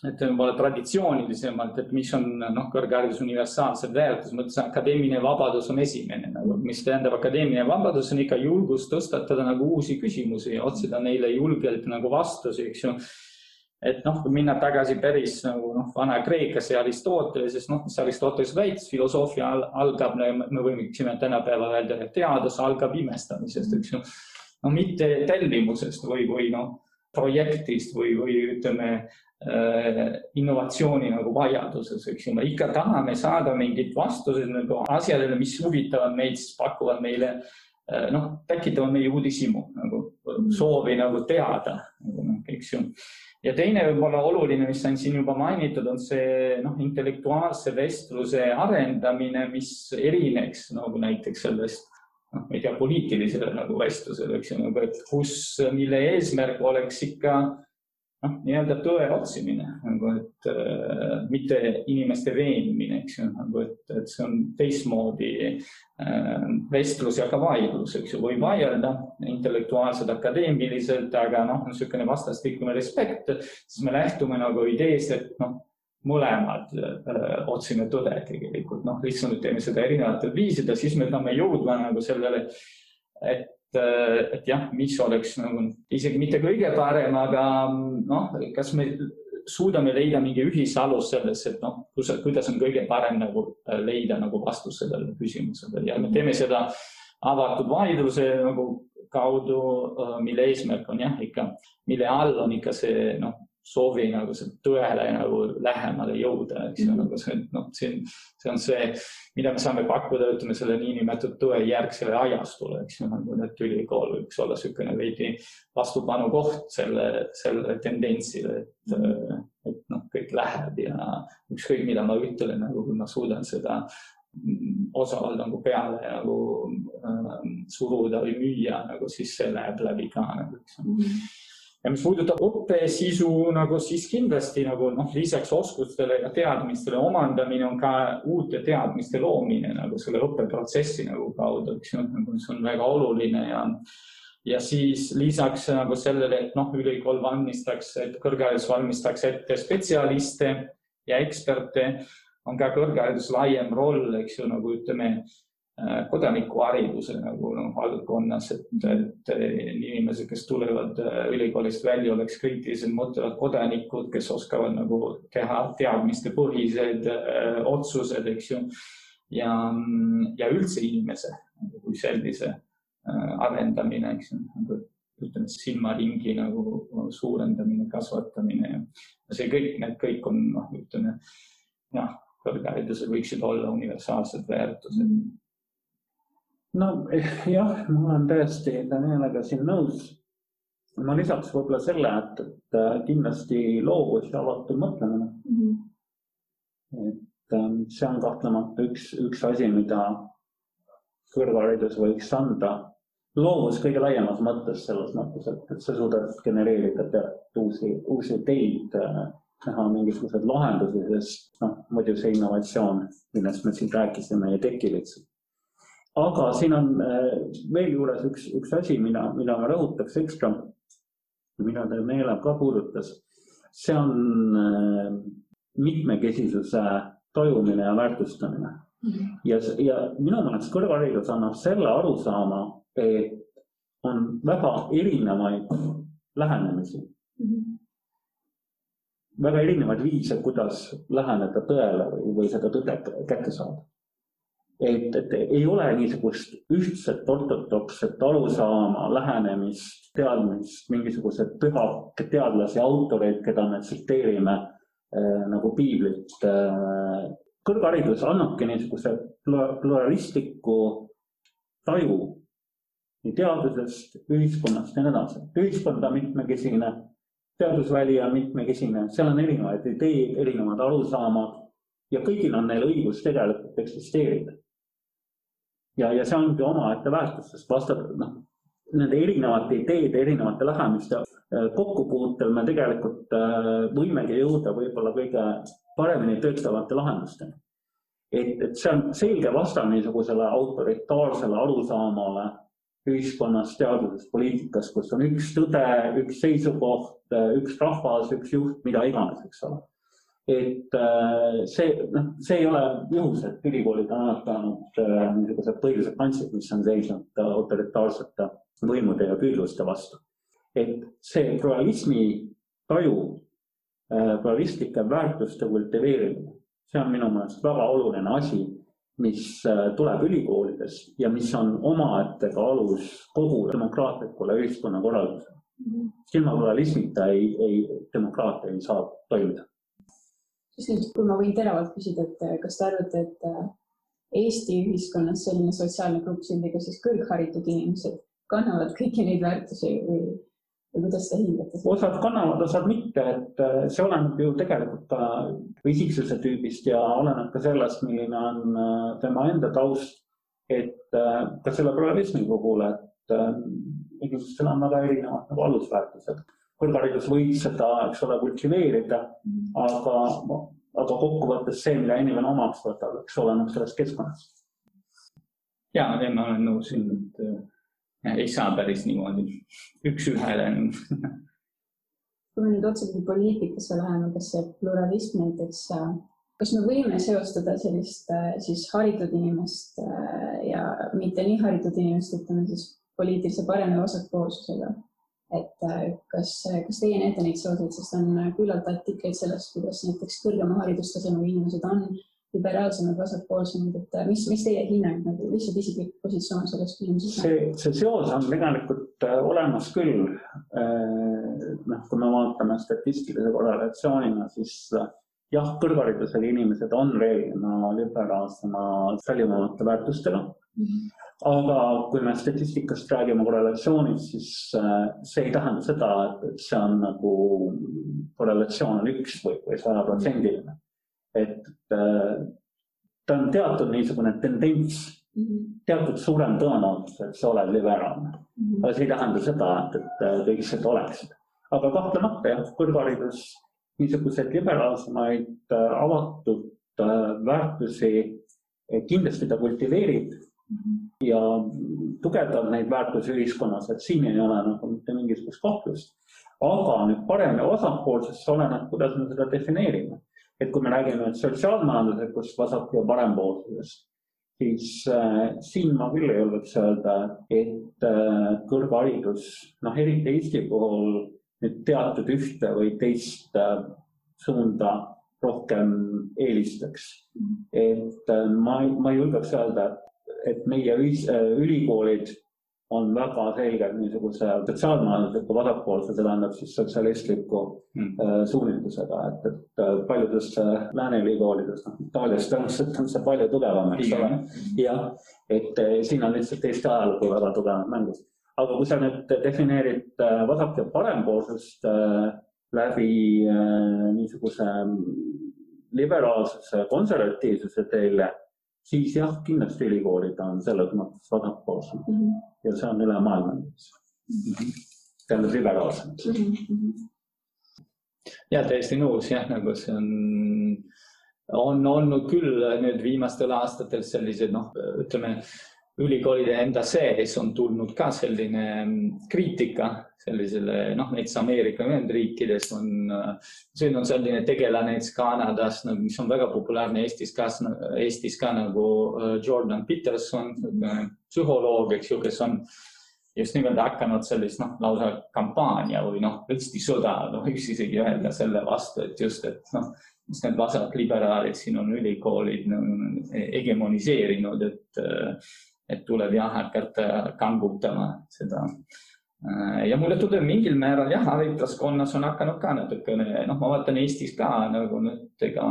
ütleme võib-olla traditsioonilisemalt, et mis on noh, kõrghariduse universaalsed väärtused, mõttes akadeemiline vabadus on esimene nagu, mis tähendab akadeemiline vabadus on ikka julgus tõstatada nagu uusi küsimusi ja otsida neile julgelt nagu vastusi, eks ju. et noh, kui minna tagasi päris nagu noh, Vana-Kreekasse ja Aristotelesest, noh, mis Aristoteles väitis, filosoofia al algab, me võiksime tänapäeval öelda, et teadus algab imestamisest, eks ju. no mitte tellimusest või, või noh, projektist või, või ütleme innovatsiooni nagu vajaduses, eks ju, me ikka tahame saada mingeid vastuseid nagu asjadele, mis huvitavad meid, siis pakuvad meile äh, noh, tekitavad meie uudishimu nagu mm. soovi nagu teada nagu, noh, eks ju. ja teine võib-olla oluline, mis on siin juba mainitud, on see noh, intellektuaalse vestluse arendamine, mis erineks nagu näiteks sellest noh, ma ei tea, poliitilisele nagu vestlusele, eks ju, nagu et kus, mille eesmärk oleks ikka noh, nii-öelda tõe otsimine nagu, et äh, mitte inimeste veenmine, eks ju, nagu et, et see on teistmoodi äh, vestlus ja ka vaidlus, eks ju, võib vaielda intellektuaalselt, akadeemiliselt, aga noh, niisugune vastastikune respekt, siis me lähtume nagu ideest, et noh, mõlemad äh, otsime tõde tegelikult, noh, lihtsalt teeme seda erinevatel viisidel, siis me peame jõudma nagu sellele, et et jah, mis oleks nagu isegi mitte kõige parem, aga noh, kas me suudame leida mingi ühisalus selles, et noh, kuidas on kõige parem nagu äh, leida nagu vastus sellele küsimusele. Ja me teeme seda avatud vaidluse nagu kaudu, äh, mille eesmärk on jah, ikka, mille all on ikka see noh, soovi nagu tõele nagu lähemale jõuda, eks ju, mhm. nagu see, noh, siin, see on see, mida me saame pakkuda, ütleme selle niinimetatud tõejärgsele ajastule, eks ju, nagu et ülikool võiks olla niisugune veidi vastupanu koht selle, selle tendentsile, et, et noh, kõik läheb ja ükskõik, mida ma ütlen, nagu kui ma suudan seda osal nagu peale nagu äh, suruda või müüa, nagu siis see läheb läbi ka nagu, eks ju mm -hmm ja mis puudutab õppesisu nagu, siis kindlasti nagu noh, lisaks oskustele ja teadmistele omandamine on ka uute teadmiste loomine nagu selle õppeprotsessi nagu kaudu, eks ju, nagu mis on väga oluline ja ja siis lisaks nagu sellele, et noh, ülikool valmistaks, kõrgharidus valmistaks ette spetsialiste ja eksperte, on ka kõrgharidus laiem roll, eks ju, nagu ütleme kodanikuhariduse nagu noh, valdkonnas, et, et inimesed, kes tulevad äh, ülikoolist välja, oleks kriitilised, mõtlevad kodanikud, kes oskavad nagu teha teadmistepõhised äh, otsused, eks ju. ja, ja üldse inimese nagu kui sellise äh, arendamine, eks ju, nagu ütleme, silmaringi nagu suurendamine, kasvatamine ja see kõik, need kõik on noh, ütleme jah, kõrgharidusel võiksid olla universaalsed väärtused mm no jah, ma olen täiesti Danielega siin nõus. ma lisaks võib-olla selle, et, et äh, kindlasti loovus ja avatud mõtlemine mm. -hmm. et ähm, see on kahtlemata üks, üks asi, mida kõrgharidus võiks anda. loovus kõige laiemas mõttes, selles mõttes, et, et sa suudad genereerida teatud uusi, uusi ideid äh, näha mingisuguseid lahendusi, sest noh, muidu see innovatsioon, millest me siin rääkisime, ei teki lihtsalt aga siin on äh, veel juures üks, üks asi, mida, mida ma rõhutaks ekstra, mida ta Meelev ka puudutas. see on äh, mitmekesisuse tajumine ja väärtustamine mm. -hmm. ja, ja minu meelest kõrgharidus annab selle arusaama, et on väga erinevaid lähenemisi mm. -hmm väga erinevaid viise, kuidas läheneda tõele või, või seda tõde kätte saada et, et ei ole niisugust ühtset ortodokset arusaama, lähenemist, teadmist, mingisuguseid pühake teadlasi, autoreid, keda me tsiteerime äh, nagu piiblit äh,. kõrgharidus annabki niisuguse pluralistliku taju nii teadusest, ühiskonnast ja nii edasi. ühiskond on mitmekesine, teadusväli on mitmekesine, seal on erinevaid ideed, erinevad arusaamad ja kõigil on neil õigus tegelikult eksisteerida. Ja, ja see ongi omaette väärtus, sest vastab, noh, nende erinevate ideede, erinevate lähenemiste äh, kokkupuutel me tegelikult äh, võimegi jõuda võib-olla kõige paremini töötavate lahendusteni. et, et see on selge vastand niisugusele autoritaarsele arusaamale ühiskonnas, teaduses, poliitikas, kus on üks tõde, üks seisukoht, üks rahvas, üks juht, mida iganes, eks ole. Et äh, see, noh, see ei ole juhus, et ülikoolid on alati olnud niisugused põhilised kantsid, mis on seisnud autoritaarsete võimude ja püüdluste vastu. et see pluralismi taju, äh, pluralistlike väärtuste kultiveerimine, see on minu meelest väga oluline asi, mis äh, tuleb ülikoolides ja mis on omaette ka alus kogu demokraatlikule ühiskonnakorraldusele. ilma pluralismita ei, ei, demokraatia ei saa toimida. Nüüd, kui ma võin teravalt küsida, et äh, kas te arvate, et Eesti ühiskonnas selline sotsiaalne grupp sündida siis kõrgharitud inimesed kannavad kõiki neid väärtusi või, või kuidas te hindate? osad kannavad, osad mitte, et äh, see oleneb ju tegelikult isiksuse tüübist ja oleneb ka sellest, milline on äh, tema enda taust. et äh, ka selle pluralismi puhul, et inimestel on väga erinevad nagu alusväärtused. Kõrgharidus võib seda, eks ole, kultiveerida aga, aga kokkuvõttes see, mida inimene omaks võtab, eks oleneb sellest keskkonnast. ja, ma olen nõus siin, et ei saa päris niimoodi üks-ühele kui me nüüd otseselt poliitikasse läheme, kas see pluralism näiteks, kas me võime seostada sellist siis haritud inimest ja mitte nii haritud inimest, ütleme siis poliitilise parem- ja vasakpoolsusega? Et kas, kas teie näete neid seoseid, sest on küllalt artikleid sellest, kuidas näiteks kõrgema haridustasemega inimesed on liberaalsemad, vasakpoolsemad, et äh, mis, mis teie hinnang nagu lihtsalt isiklik positsioon selles küsimuses see, see seos on tegelikult äh, olemas küll. Äh, noh, kui me vaatame statistilise korrelatsioonina, siis jah, kõrgharidusega inimesed on reeglina liberaalsema, säilivamate väärtustega mm. -hmm. Aga kui me statistikast räägime korrelatsioonist, siis see ei tähenda seda, et see on nagu korrelatsioon on üks või, või sajaprotsendiline et äh, ta on teatud niisugune tendents -hmm. teatud suurem tõenäosus, et sa oled liberaalne. -hmm. aga see ei tähenda seda, et, et äh, kõik lihtsalt oleksid. aga kahtlemata jah, kõrgharidus niisuguseid liberaalsemaid äh, avatud väärtusi kindlasti ta kultiveerib. Ja tugevdab neid väärtusi ühiskonnas, et siin ei ole nagu mitte mingisugust kahtlust. aga nüüd parem ja vasakpoolsest oleneb, kuidas me seda defineerime et kui me räägime sotsiaalmajanduslikust vasak- ja parempoolsusest, siis äh, siin ma küll ei julgeks öelda, et äh, kõrgharidus, noh, eriti Eesti puhul nüüd teatud ühte või teist äh, suunda rohkem eelistaks. et äh, ma, ma ei julgeks öelda, et meie ühis, äh, ülikoolid on väga selgelt niisuguse sotsiaalmajandusliku vasakpoolse, see tähendab siis sotsialistliku mm. Suunitlusega, et, et äh, paljudes lääne ülikoolides, noh Itaalias tõenäoliselt on see palju tugevam, eks ole. jah, et siin on lihtsalt Eesti ajalugu väga tugevalt mängus. aga kui sa nüüd defineerid vasak- ja parempoolsust läbi niisuguse liberaalsuse, konservatiivsuse teele siis jah, kindlasti ülikoolid on selles mõttes vasakpoolsemad mm -hmm. ja see on üle maailma mm -hmm.. tähendab liberaalsemad mm. -hmm. ja täiesti nõus jah, nagu see on, on olnud küll nüüd viimastel aastatel sellised noh, ütleme ülikoolide enda sees on tulnud ka selline kriitika sellisele, noh, näiteks Ameerika Ühendriikides on, siin on selline tegelane näiteks Kanadas, mis on väga populaarne Eestis ka, Eestis ka nagu äh, Jordan Peterson, psühholoog, eks ju, kes on just nimelt hakanud sellist noh, lausa kampaania või noh, tõesti sõda, noh, võiks isegi öelda selle vastu, et just, et noh, mis need vasakliberaalid siin on ülikoolid no, hegemoniseerinud, et, et tuleb jah hakata kangutama seda Äh, ja mulle tundub mingil määral jah, haritlaskonnas on hakanud ka natukene, noh, ma vaatan Eestis ka nagu nüüd ega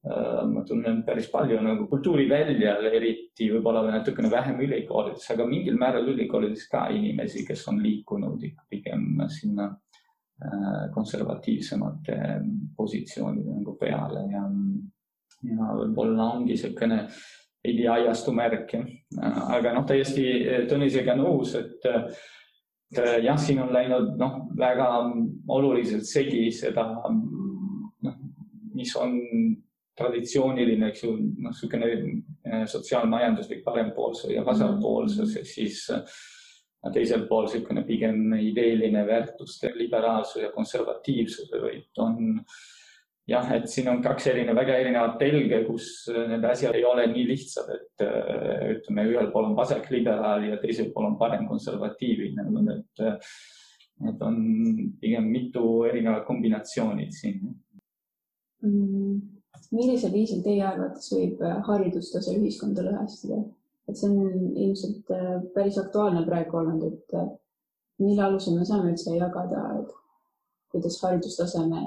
Äh, ma tunnen päris palju nagu kultuuriväljal, eriti võib-olla natukene vähem ülikoolides, aga mingil määral ülikoolides ka inimesi, kes on liikunud pigem sinna äh, konservatiivsemate positsioonide nagu peale ja, ja võib-olla ongi niisugune veidi ajastu märk, jah. aga noh, täiesti Tõnisega nõus, et jah, siin on läinud noh, väga oluliselt segi seda, noh, mis on traditsiooniline, eks ju, noh, niisugune eh, sotsiaalmajanduslik parempoolsus ja vasakpoolsus ja siis eh, teisel pool niisugune pigem ideeline väärtuste liberaalsus ja konservatiivsuse võit on jah, et siin on kaks erinevat, väga erinevat telge, kus need asjad ei ole nii lihtsad, et eh, ütleme, ühel pool on vasakliberaal ja teisel pool on parem konservatiivine, et et on pigem mitu erinevat kombinatsioonid siin mm millisel viisil teie arvates võib äh, haridustase ühiskonda lõhestada? et see on ilmselt äh, päris aktuaalne praegu olnud, et äh, mille alusel me saame üldse jagada, et kuidas haridustaseme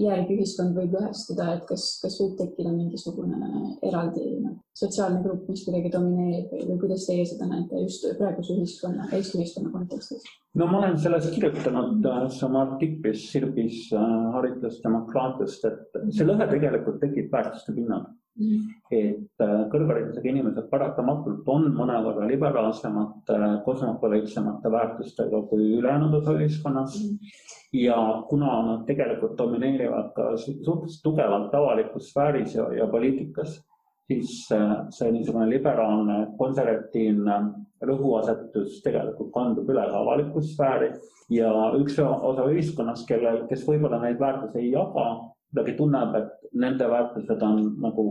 järgi ühiskond võib lõhestuda, et kas, kas võib tekkida mingisugune eraldi noh, sotsiaalne grupp, mis kuidagi domineerib või, või kuidas teie seda näete just praeguse ühiskonna, Eesti ühiskonna kontekstis? no ma olen sellest kirjutanud äh, oma artiklis Sirbis äh, haritlasdemokraatiast, et see lõhe tegelikult tekib väärtuste pinnal. Et äh, kõrgharidusega inimesed paratamatult on mõnevõrra liberaalsemate, kosmopoliitsemate väärtustega kui ülejäänud osa ühiskonnast mm ja kuna nad tegelikult domineerivad ka suhteliselt tugevalt avalikus sfääris ja, ja poliitikas, siis äh, see niisugune liberaalne, konservatiivne rõhuasetus tegelikult kandub üle ka avalikku sfääri. Ja üks osa ühiskonnast, kellel, kes võib-olla neid väärtusi ei jaga, kuidagi tunneb, et nende väärtused on nagu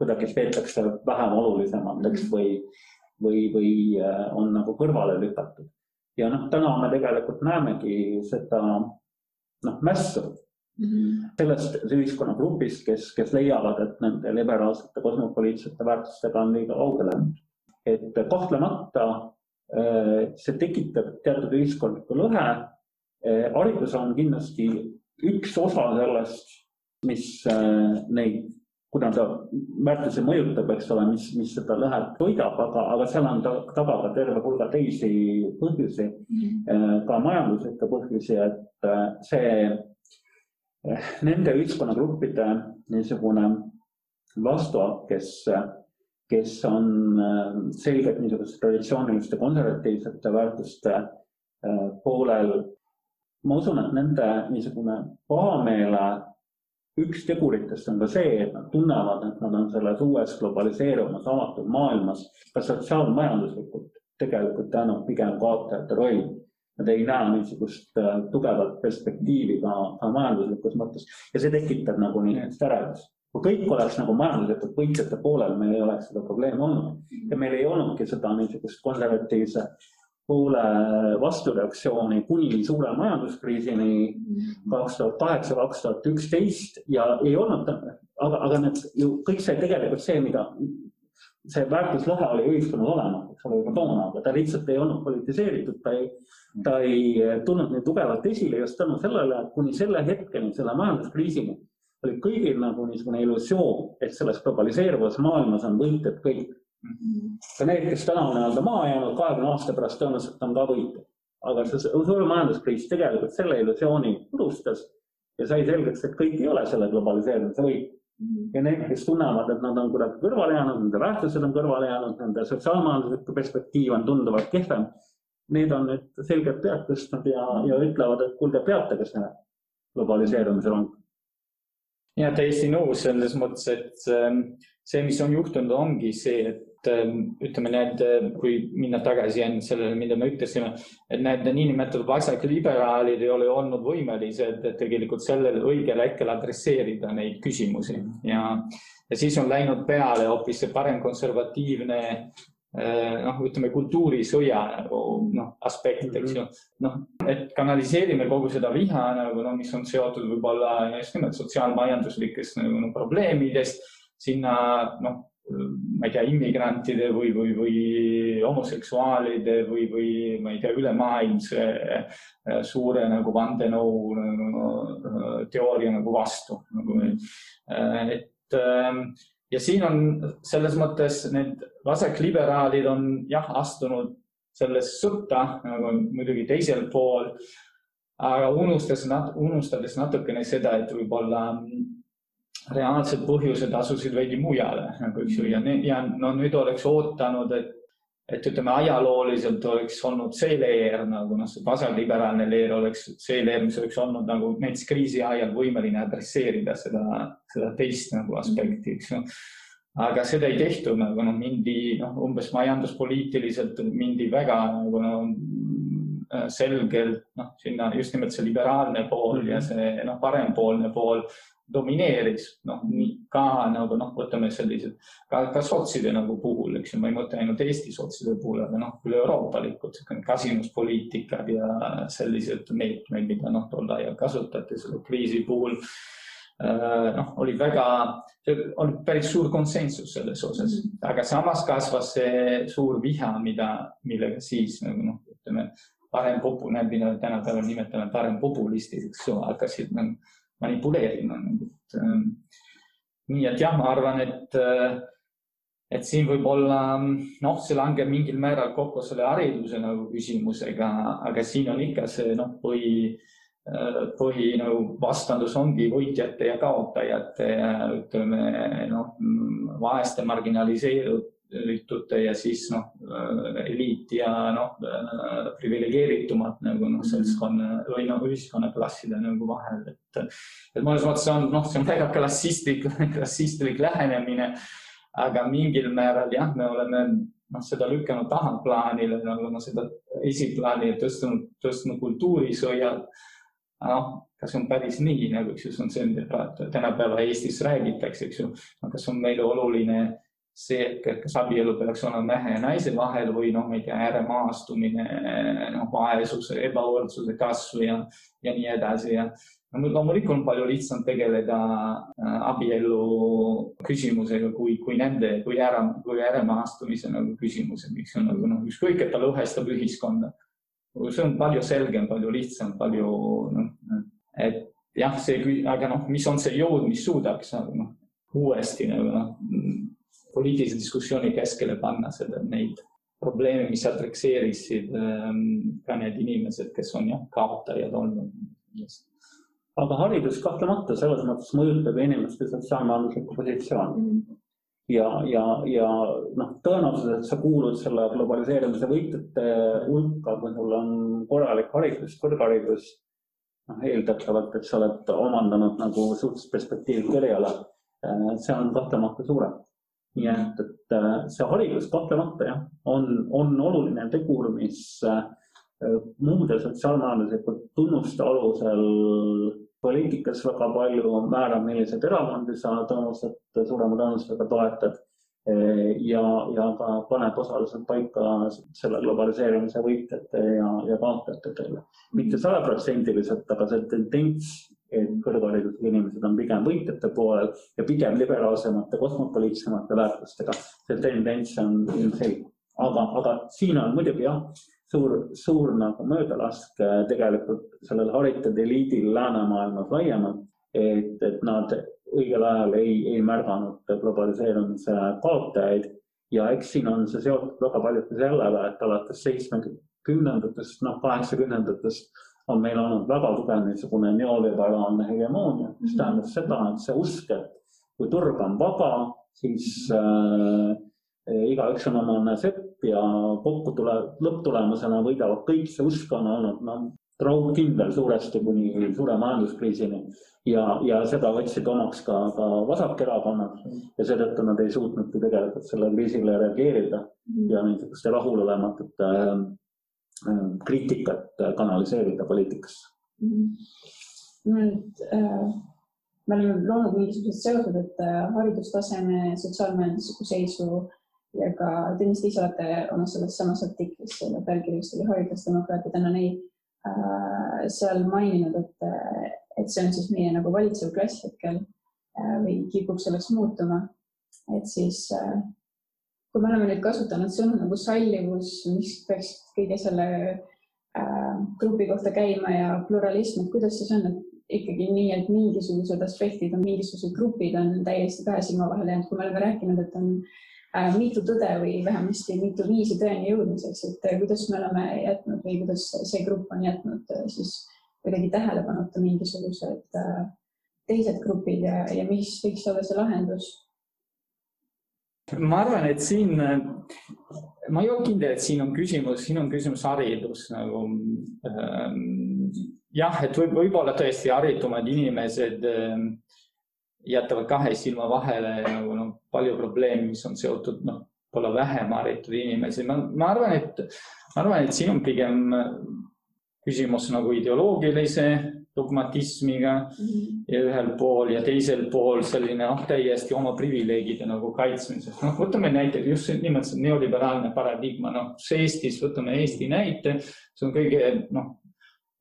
kuidagi peetakse vähem olulisemateks või, või, või äh, on nagu kõrvale lükatud ja noh, täna me tegelikult näemegi seda noh, mässu mm -hmm. sellest ühiskonnagrupist, kes, kes leiavad, et nende liberaalsete kosmopoliitsete väärtustega on liiga kaugele läinud. et kahtlemata äh, see tekitab teatud ühiskondlikku lõhe. Äh, haridus on kindlasti üks osa sellest, mis äh, neid kuna ta väärtusi mõjutab, eks ole, mis, mis seda lõhet toidab, aga, aga seal on ta, taga ka terve hulga teisi põhjusi mm, ka majanduslikke põhjusi, et äh, see nende ühiskonnagruppide niisugune vastuak, kes, kes on selgelt niisuguste traditsiooniliste konservatiivsete väärtuste poolel. Ma usun, et nende niisugune pahameele üks teguritest on ka see, et nad tunnevad, et nad on selles uues globaliseeruvas avatud maailmas ka sotsiaalmajanduslikult tegelikult jäänud pigem kaotajate rolli. Nad ei näe niisugust äh, tugevat perspektiivi ka, ka majanduslikus mõttes ja see tekitab nagu niisugust ärevust. kui kõik oleks nagu majanduslikult võitjate poolel, meil ei oleks seda probleemi olnud ja meil ei olnudki seda niisugust konservatiivse poole vastureaktsiooni kuni suure majanduskriisini kaks tuhat kaheksa, kaks tuhat üksteist ja ei olnud, aga, aga need ju kõik see tegelikult see, mida see väärtuslõhe oli ühiskonnas olemas, eks ole, juba toona, aga ta lihtsalt ei olnud politiseeritud, ta ei, ta ei tulnud nii tugevalt esile just tänu sellele, et kuni selle hetkeni, selle majanduskriisini oli kõigil nagu niisugune illusioon, et selles globaliseeruvas maailmas on võitjad kõik ka need, kes täna on nii-öelda maha jäänud, kahekümne aasta pärast tõenäoliselt on ka võitjad. aga see suur majanduskriis tegelikult selle illusiooni purustas ja sai selgeks, et kõik ei ole selle globaliseerimise võit. ja need, kes tunnevad, et nad on kuidagi kõrvale jäänud, nende väärtused on kõrvale jäänud, nende sotsiaalmajanduslik perspektiiv on tunduvalt kehvem. Need on nüüd selgelt pead tõstnud ja, ja ütlevad, et kuulge, peatage see globaliseerumise rong. ja täiesti nõus selles mõttes, et ähm, see, mis on juhtunud, ongi see, et Ähm, ütleme, need, äh, kui minna tagasi enne sellele, mida me ütlesime, et need niinimetatud vasakliberaalid ei ole olnud võimelised tegelikult sellel õigel hetkel adresseerida neid küsimusi ja, ja siis on läinud peale hoopis see paremkonservatiivne äh, noh, ütleme kultuurisõja nagu noh, aspekt, eks ju. noh, et kanaliseerime kogu seda viha nagu noh, mis on seotud võib-olla just nimelt sotsiaalmajanduslikest nagu, no, probleemidest sinna noh ma ei tea, immigrantide või, või, või homoseksuaalide või, või ma ei tea, ülemaailmse äh, suure nagu vandenõu nagu, teooria nagu vastu nagu,. Äh, et ähm, ja siin on selles mõttes need vasakliberaalid on jah, astunud selles sõtta nagu muidugi teisel pool, aga unustades, unustades natukene seda, et võib-olla mm, reaalsed põhjused asusid veidi mujale nagu eks ju ja, ja no nüüd oleks ootanud, et et ütleme, ajalooliselt oleks olnud see leer nagu noh, see vasakliberaalne leer oleks see leer, mis oleks olnud nagu näiteks kriisi ajal võimeline adresseerida seda, seda teist nagu aspekti, eks ju. aga seda ei tehtud nagu noh, mindi noh, umbes majanduspoliitiliselt mindi väga nagu noh, selgelt noh, sinna just nimelt see liberaalne pool mm -hmm. ja see noh, parempoolne pool domineeris, noh, ka nagu noh, võtame sellised ka, ka sotside nagu puhul, eks ju, ma ei mõtle ainult Eesti sotside puhul, aga noh, üle-euroopalikud kasinuspoliitikad ja sellised meetmed, mida noh, tol ajal kasutati selle kriisi puhul äh, noh, oli väga, oli päris suur konsensus selles osas, mm-hmm. aga samas kasvas see suur viha, mida, millega siis nagu noh, ütleme parem popu, need, mida tänapäeval nimetame parem populistid, eks ju, hakkasid nagu manipuleerima. Ähm, nii et jah, ma arvan, et, äh, et siin võib-olla noh, see langeb mingil määral kokku selle hariduse nagu küsimusega, aga siin on ikka see noh, põhi, äh, põhi nagu vastandus ongi võitjate ja kaotajate ja ütleme noh, vaeste marginaliseeritud liitute ja siis noh, eliit ja noh, priviligeeritumad nagu noh, mhm. seltskonna või noh, ühiskonnaklasside nagu vahel, et. et mõnes mõttes on noh, see on väga klassistlik, klassistlik lähenemine. aga mingil määral jah, me oleme noh, seda lükanud tahaplaanile nagu noh, seda esiplaani tõstnud, tõstnud kultuurisõja. noh, kas on päris nii nagu, eks ju, see on see, mida tänapäeva Eestis räägitakse, eks ju, kas on meile oluline see, et kas abielu peaks olema mehe ja naise vahel või noh, ma ei tea, ääremaastumine, noh, vaesuse, ebavõrdsuse kasv ja, ja nii edasi ja no loomulikult on palju lihtsam tegeleda äh, abielu küsimusega kui, kui nende, kui ära, kui ääremaastumise nagu küsimusega, mis on nagu noh, ükskõik, et ta lõhestab ühiskonda. see on palju selgem, palju lihtsam, palju noh, et jah, see, aga noh, mis on see jõud, mis suudaks nagu noh, uuesti nagu noh poliitilise diskussiooni keskele panna seda, neid probleeme, mis adresseerisid ähm, ka need inimesed, kes on jah, kaotajad olnud. aga haridus kahtlemata selles mõttes mõjutab inimeste sotsiaalmajanduslikku positsiooni mm. -hmm. ja, ja, ja noh, tõenäoliselt, et sa kuulud selle globaliseerimise võitjate hulka, kui sul on korralik haridus, kõrgharidus, noh, eeldatavalt, et sa oled omandanud nagu suhteliselt perspektiivika eriala, äh, see on kahtlemata suurem nii et, et äh, see haridus kahtlemata jah, on, on oluline tegur, mis äh, muude sotsiaalmajanduslikult tunnuste alusel poliitikas väga palju määrab, milliseid erakondi sa tõenäoliselt suurema tõenäosusega toetad ja, ja ka paneb osaliselt paika selle globaliseerimise võitjate ja, ja kaotajate teele. mitte sajaprotsendiliselt, aga see tendents et kõrgharidusega inimesed on pigem võitjate poolel ja pigem liberaalsemate, kosmopoliitsemate väärtustega. see tendents on ilmselge, aga, aga siin on muidugi jah, suur, suur nagu möödalask äh, tegelikult sellel haritud eliidil läänemaailmas laiemalt, et, et nad õigel ajal ei, ei märganud globaliseerumise kaotajaid ja eks siin on see seotud väga paljuti sellega, et alates seitsmekümnendatest, noh kaheksakümnendatest on meil olnud väga tugev niisugune neoliberaalne hegemoonia, mis tähendab seda, et see usk, et kui turg on vaba, siis äh, igaüks on omane sepp ja kokku tuleb, lõpptulemusena võidavad kõik, see usk on olnud noh, raudkindel suuresti kuni suure majanduskriisini. Ja, ja seda võtsid omaks ka, ka vasakerakonnad ja seetõttu nad ei suutnudki tegelikult sellele kriisile reageerida ja niisuguste rahulolematute Äh, kriitikat äh, kanaliseerida poliitikasse mm. -hmm. nüüd äh, me oleme loonud mingisugused seosed, et äh, haridustaseme, sotsiaalmajandusliku seisu ja ka Tõnis, te ise olete oma selles samas artiklis, selle pealkiri oli Haridusdemokraatidena neid äh, seal maininud, et, et see on siis meie nagu valitsev klass hetkel äh, või kipub selleks muutuma. et siis äh, kui me oleme nüüd kasutanud sõnu nagu sallivus, mis peaks kõige selle äh, grupi kohta käima ja pluralism, et kuidas siis on, et ikkagi nii, et mingisugused aspektid on, mingisugused grupid on täiesti kahe silma vahele jäänud, kui me oleme rääkinud, et on äh, mitu tõde või vähemasti mitu viisi tõeni jõudmiseks, et äh, kuidas me oleme jätnud või kuidas see grupp on jätnud äh, siis kuidagi tähelepanuta mingisugused äh, teised grupid ja, ja mis võiks olla see lahendus? Ma arvan, et siin, ma ei ole kindel, et siin on küsimus, siin on küsimus haridus nagu ähm, jah, et võib, võib-olla tõesti haritumad inimesed äh, jätavad kahe silma vahele nagu noh, palju probleeme, mis on seotud noh, võib-olla vähem haritud inimesi. ma, ma arvan, et, ma arvan, et siin on pigem küsimus nagu ideoloogilise dogmatismiga mm -hmm. ja ühel pool ja teisel pool selline noh, täiesti oma privileegide nagu kaitsmises. noh, võtame näiteks just nimelt see neoliberaalne paradigma, noh, Eestis, võtame Eesti näite, see on kõige noh,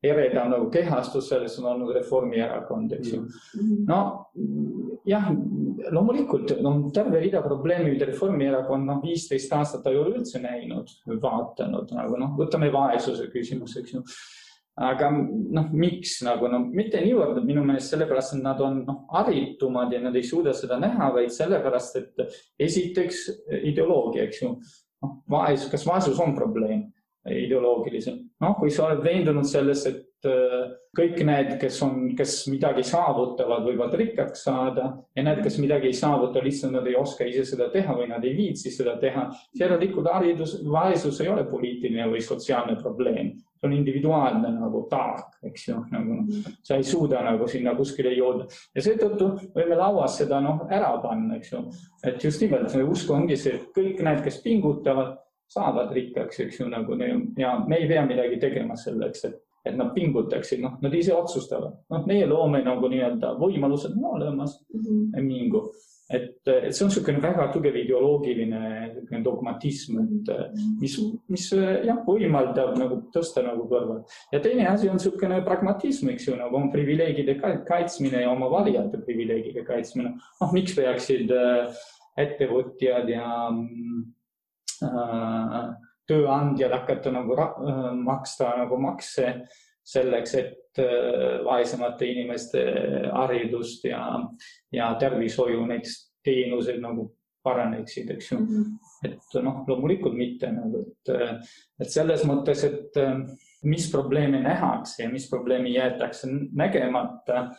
eredam nagu kehastus selles on olnud Reformierakond, eks ju. Mhm. no jah, loomulikult on no, terve rida probleeme, mida Reformierakond noh, viisteist aastat ei ole üldse näinud või vaadanud nagu noh, võtame vaesuse küsimus, eks ju aga noh, miks nagu no mitte niivõrd minu meelest sellepärast, et nad on noh, haritumad ja nad ei suuda seda näha, vaid sellepärast, et esiteks ideoloogia, eks ju. noh, vaesus, kas vaesus on probleem ideoloogiliselt? noh, kui sa oled veendunud selles, et äh, kõik need, kes on, kes midagi saavutavad, võivad rikkaks saada ja need, kes midagi ei saavuta, lihtsalt nad ei oska ise seda teha või nad ei viitsi seda teha. järelikult haridus, vaesus ei ole poliitiline või sotsiaalne probleem see on individuaalne nagu taak, eks ju, nagu sa ei suuda nagu sinna kuskile jõuda. Ja seetõttu võime lauas seda noh, ära panna, eks ju. et just nimelt see usk ongi see, et kõik need, kes pingutavad, saavad rikkaks, eks ju, nagu ja me ei pea midagi tegema selleks, et, et nad pingutaksid, noh, nad ise otsustavad, noh, meie loome nagu nii-öelda võimalused on olemas. Mm, -hmm. mingu et, et see on niisugune väga tugev ideoloogiline dogmatism, et mis, mis jah, võimaldab nagu tõsta nagu kõrval. ja teine asi on niisugune pragmatism, eks ju, nagu on privileegide kaitsmine ja oma valijate privileegide kaitsmine. noh, miks peaksid äh, ettevõtjad ja äh, tööandjad hakata nagu äh, maksta nagu makse selleks, et äh, vaesemate inimeste haridust ja, ja tervishoiu näiteks teenused nagu paraneksid, eks ju mm. -hmm. et noh, loomulikult mitte nagu, et, et selles mõttes, et äh, mis probleeme nähakse ja mis probleemi jäetakse nägemata,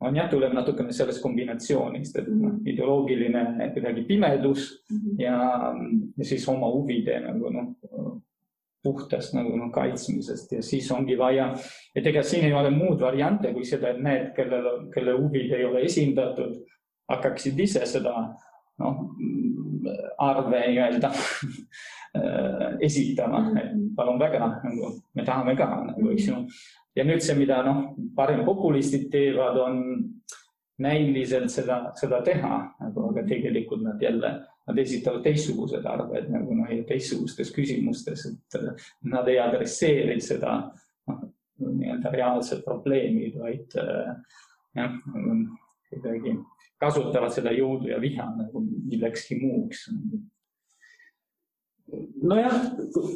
on jah, tuleb natukene sellest kombinatsioonist, et noh, mhm. ideoloogiline kuidagi pimedus mm -hmm. ja, ja siis oma huvide nagu noh, puhtast nagu noh, kaitsmisest ja siis ongi vaja, et ega siin ei ole muud variante kui seda, et need, kellel, kelle huvid ei ole esindatud, hakkaksid ise seda noh, arve nii-öelda esitama, et palun väga, nagu me tahame ka nagu, eks ju. ja nüüd see, mida noh, parempopulistid teevad, on näiliselt seda, seda teha, nagu, aga tegelikult nad jälle nad esitavad teistsugused arved nagu noh, teistsugustes küsimustes, et äh, nad ei adresseeri seda noh, nii-öelda reaalset probleemi, vaid äh, jah, kuidagi kasutavad seda jõudu ja viha nagu millekski muuks. nojah,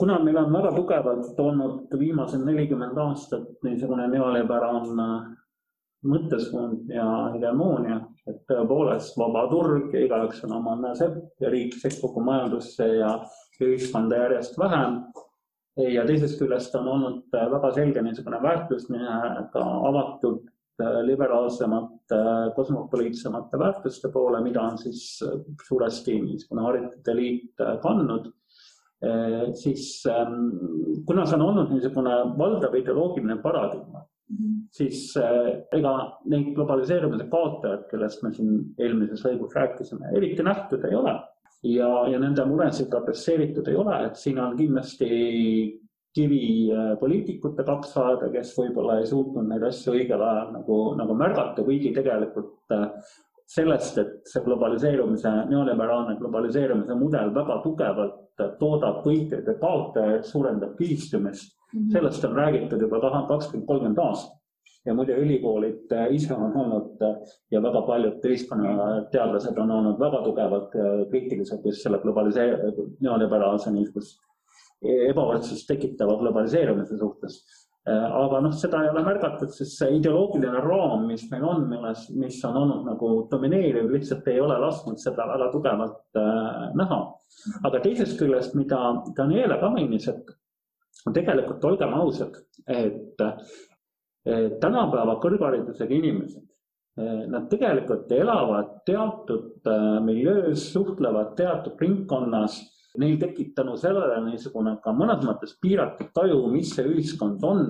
kuna meil on väga tugevalt olnud viimased nelikümmend aastat niisugune neoliberaalne mõttesuund ja hegemoonia, et tõepoolest vaba turg igaüks on oma sepp ja riik sekkub majandusse ja ühiskonda järjest vähem. ja teisest küljest on olnud väga selge niisugune väärtus nii-öelda avatud liberaalsemate, kosmopoliitsemate väärtuste poole, mida on siis suuresti niisugune haritud eliit kandnud siis kuna see on olnud niisugune valdav ideoloogiline paradigma, siis äh, ega neid globaliseerumise kaotajad, kellest me siin eelmises lõigus rääkisime, eriti nähtud ei ole. ja, ja nende muresid adresseeritud ei ole, et siin on kindlasti kivi äh, poliitikute kaksaeda, kes võib-olla ei suutnud neid asju õigel ajal nagu, nagu märgata, kuigi tegelikult äh, sellest, et see globaliseerumise, neoliberaalne globaliseerumise mudel väga tugevalt toodab võitjaid ja kaotajaid, suurendab kihistumist Mhm. Sellest on räägitud juba kakskümmend, kolmkümmend aastat. ja muide, ülikoolid äh, ise on olnud äh, ja väga paljud ühiskonnateadlased on olnud väga tugevalt äh, kriitilised just selle globaliseerimise, neoliberaalse niisugust ebavõrdsust tekitava globaliseerumise suhtes. aga noh, seda ei ole märgatud, sest see ideoloogiline raam, mis meil on, milles, mis on olnud nagu domineeriv, lihtsalt ei ole lasknud seda väga tugevalt äh, näha. aga teisest küljest, mida Daniela ka mainis, et tegelikult olgem ausad, et tänapäeva kõrgharidusega inimesed, nad tegelikult elavad teatud miljöös, suhtlevad teatud ringkonnas. Neil tekib tänu sellele niisugune ka mõnes mõttes piiratud taju, mis see ühiskond on.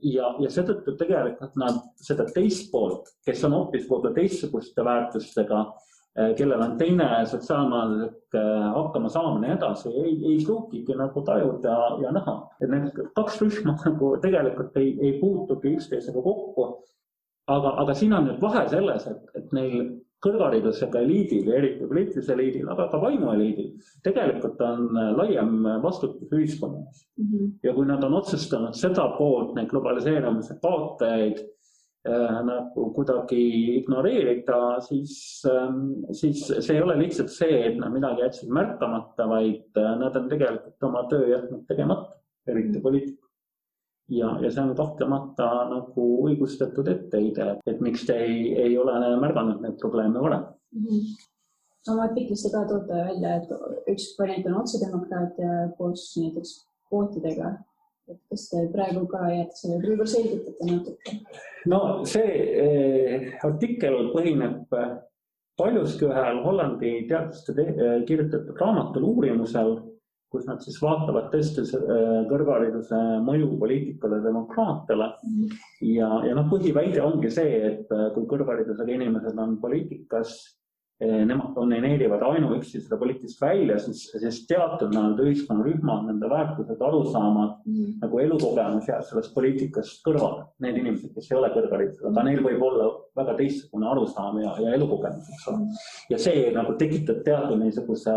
Ja, ja seetõttu tegelikult nad seda teist poolt, kes on hoopis võib-olla teistsuguste väärtustega, eh, kellel on teine sotsiaalmajanduslik eh, hakkamasaamine ja nii edasi, ei, ei pruugigi nagu tajuda ja näha. et need kaks rühma nagu tegelikult ei, ei puutugi üksteisega kokku. aga, aga siin on nüüd vahe selles, et, et neil kõrgharidusega eliidil ja eriti poliitilisel eliidil, aga ka vaimueliidil, tegelikult on äh, laiem vastutus ühiskonnas mm. -hmm. ja kui nad on otsustanud seda poolt, neid globaliseerumise kaotajaid nagu kuidagi ignoreerida, siis äh,, siis see ei ole lihtsalt see, et nad midagi jätsid märkamata, vaid äh, nad on tegelikult oma töö jätnud tegemata, eriti mhm. poliitikud ja, ja see on kahtlemata nagu õigustatud etteheide, et miks te ei, ei ole märganud neid probleeme varem mm. -hmm oma artiklis te ka toote välja, et üks variant on otsedemokraatia koos näiteks kvootidega. Et kas te praegu ka jääte sellele, võib-olla selgitate natuke? no see eh, artikkel põhineb paljuski ühel Hollandi teadlaste kirjutatud raamatul uurimusel kus nad siis vaatavad tõesti äh, kõrghariduse mõju poliitikale, demokraatiale mm. -hmm. ja, ja noh, põhiväide ongi see, et kui kõrgharidusega inimesed on poliitikas, nemad domineerivad ainuüksi seda poliitilist välja, siis, siis teatud nii-öelda ühiskonnarühmad, nende väärtused, arusaamad mm, nagu elukogemus jääb sellest poliitikast kõrvale. Need inimesed, kes ei ole kõrgharidusega, aga neil võib olla väga teistsugune arusaam ja, ja elukogemus, eks ole. ja see nagu tekitab teatud niisuguse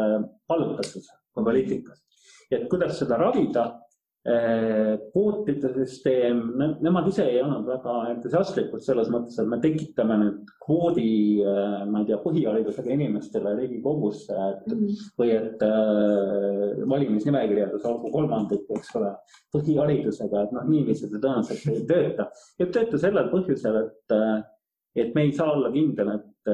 kallutatuse poliitikas. et kuidas seda ravida, eh, kvootide süsteem, nemad ise ei olnud väga entusiastlikud selles mõttes, et me tekitame nüüd kvoodi, eh, ma ei tea, põhiharidusega inimestele Riigikogusse et, mm -hmm. või et äh, valimisnimekirjades olgu kolmandik, eks ole, põhiharidusega, et noh, niiviisi see tõenäoliselt ei tööta. ei tööta sellel põhjusel, et, et me ei saa olla kindel, et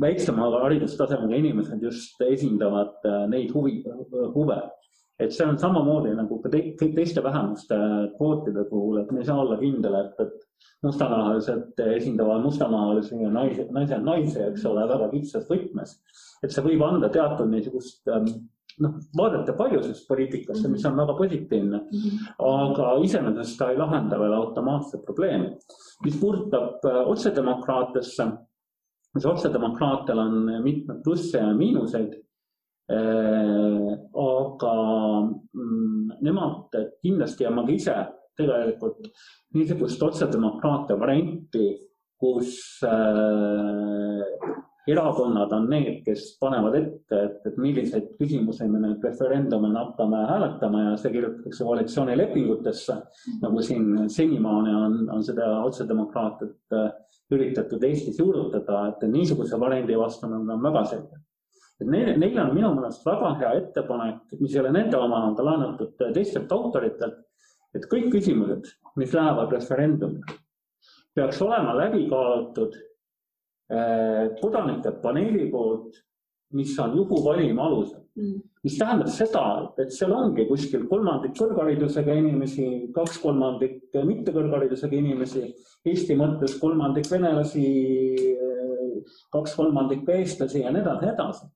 väiksema haridustasemega inimesed just esindavad äh, neid huvi, huve. et see on samamoodi nagu ka te, teiste vähemuste kvootide puhul, et me ei saa olla kindel, et, et mustanahalised esindavad mustanahalisi ja naise, naised naisi, eks ole, väga kitsas võtmes. et see võib anda teatud niisugust ähm, noh, vaadete paljusust poliitikasse, mis on väga positiivne, aga iseenesest ta ei lahenda veel automaatset probleemi. mis puudutab äh, otsedemokraatiasse see otsedemokraatial on mitmeid plusse ja miinuseid. Äh, aga mm, nemad kindlasti ja ma ka ise tegelikult niisugust otsedemokraatia varianti, kus äh, erakonnad on need, kes panevad ette, et, et milliseid küsimusi me nüüd referendumil hakkame hääletama ja see kirjutatakse koalitsioonilepingutesse. nagu siin senimaani on, on seda otsedemokraatiat äh, üritatud Eestis juurutada, et niisuguse variandi vastu nad on väga selged. et neil, neil on minu meelest väga hea ettepanek, mis ei ole nende oma, on ta laenatud teistelt autoritelt, et kõik küsimused, mis lähevad referendumile, peaks olema läbi kaalutud kodanike paneeli poolt, mis on juhuvalima alusel mm.. mis tähendab seda, et seal ongi kuskil kolmandik kõrgharidusega inimesi, kaks kolmandikku mittekõrgharidusega inimesi, Eesti mõttes kolmandik venelasi, kaks kolmandikku eestlasi ja nii edasi, nii edasi.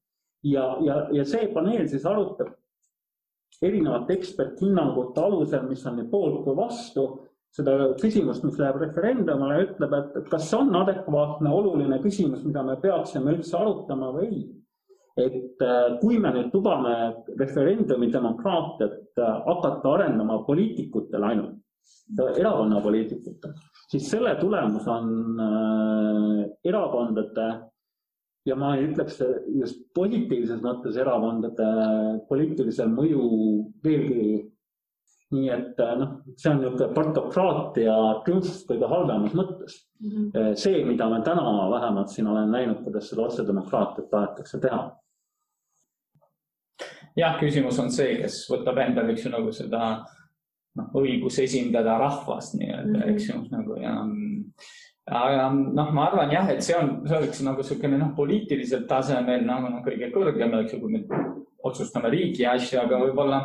ja, ja, ja see paneel siis arutab erinevate eksperthinnangute alusel, mis on nii poolt kui vastu, seda küsimust, mis läheb referendumile, ütleb, et kas see on adekvaatne, oluline küsimus, mida me peaksime üldse arutama või ei et äh, kui me nüüd lubame referendumi demokraatiat äh, hakata arendama poliitikutele ainult, erakonna poliitikutele, siis selle tulemus on äh, erakondade ja ma ei ütleks just positiivses mõttes erakondade poliitilisel mõju veelgi. Nii et noh, see on niisugune partokraatia triumf kõige halvemas mõttes mm. -hmm. see, mida me täna vähemalt siin olen näinud, kuidas seda otsedemokraatiat tahetakse teha jah, küsimus on see, kes võtab endale, eks ju, nagu seda noh, õigus esindada rahvast nii-öelda mm, -hmm. eks ju, nagu ja aga noh, ma arvan jah, et see on, see oleks nagu niisugune noh, poliitilisel tasemel nagu noh, kõige kõrgem, eks ju, kui me otsustame riigi asju, aga võib-olla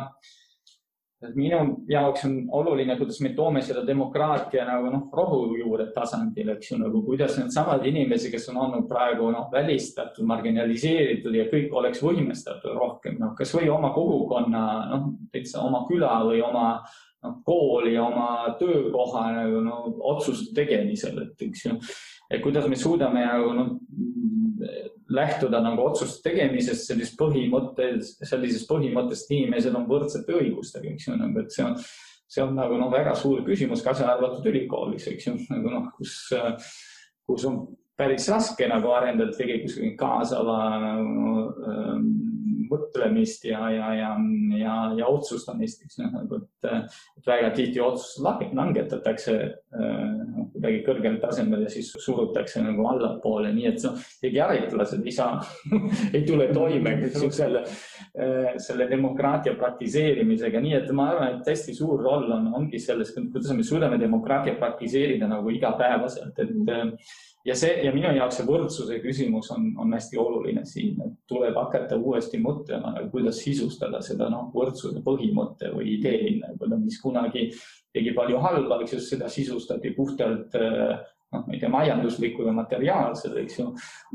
minu jaoks on oluline, kuidas me toome seda demokraatia nagu noh, rohujuure tasandil, eks ju, nagu kuidas needsamad inimesi, kes on olnud praegu noh, välistatud, marginaliseeritud ja kõik oleks võimestatud rohkem, noh, kasvõi oma kogukonna, noh, täitsa oma küla või oma noh, kooli, oma töökoha nagu no, otsuste tegemisel, et eks ju, et kuidas me suudame nagu noh, lähtuda nagu otsuste tegemisest sellisest põhimõttest, sellisest põhimõttest, inimesed on võrdsete õigustega, eks ju, nagu, et see on, see on nagu noh, väga suur küsimus, kaasa arvatud ülikoolis, eks ju, nagu noh, kus, kus on päris raske nagu arendada tegelikult kaasava nagu, ähm, mõtlemist ja, ja, ja, ja, ja otsustamist, eks noh, nagu, et, et väga tihti otsused langetatakse noh, kuidagi kõrgel tasemel ja siis surutakse nagu allapoole, nii et noh, isegi haritlased ei saa ei tule toime, selle, äh, selle demokraatia praktiseerimisega, nii et ma arvan, et hästi suur roll on, ongi selles, kuidas me suudame demokraatiat praktiseerida nagu igapäevaselt, et mm ja see ja minu jaoks see võrdsuse küsimus on, on hästi oluline siin, et tuleb hakata uuesti mõtlema, kuidas sisustada seda noh, võrdsuse põhimõtte või idee, nagu, mis kunagi tegi palju halba, eks ju, seda sisustati puhtalt noh, ma ei tea, majanduslikku ja materiaalset, eks ju.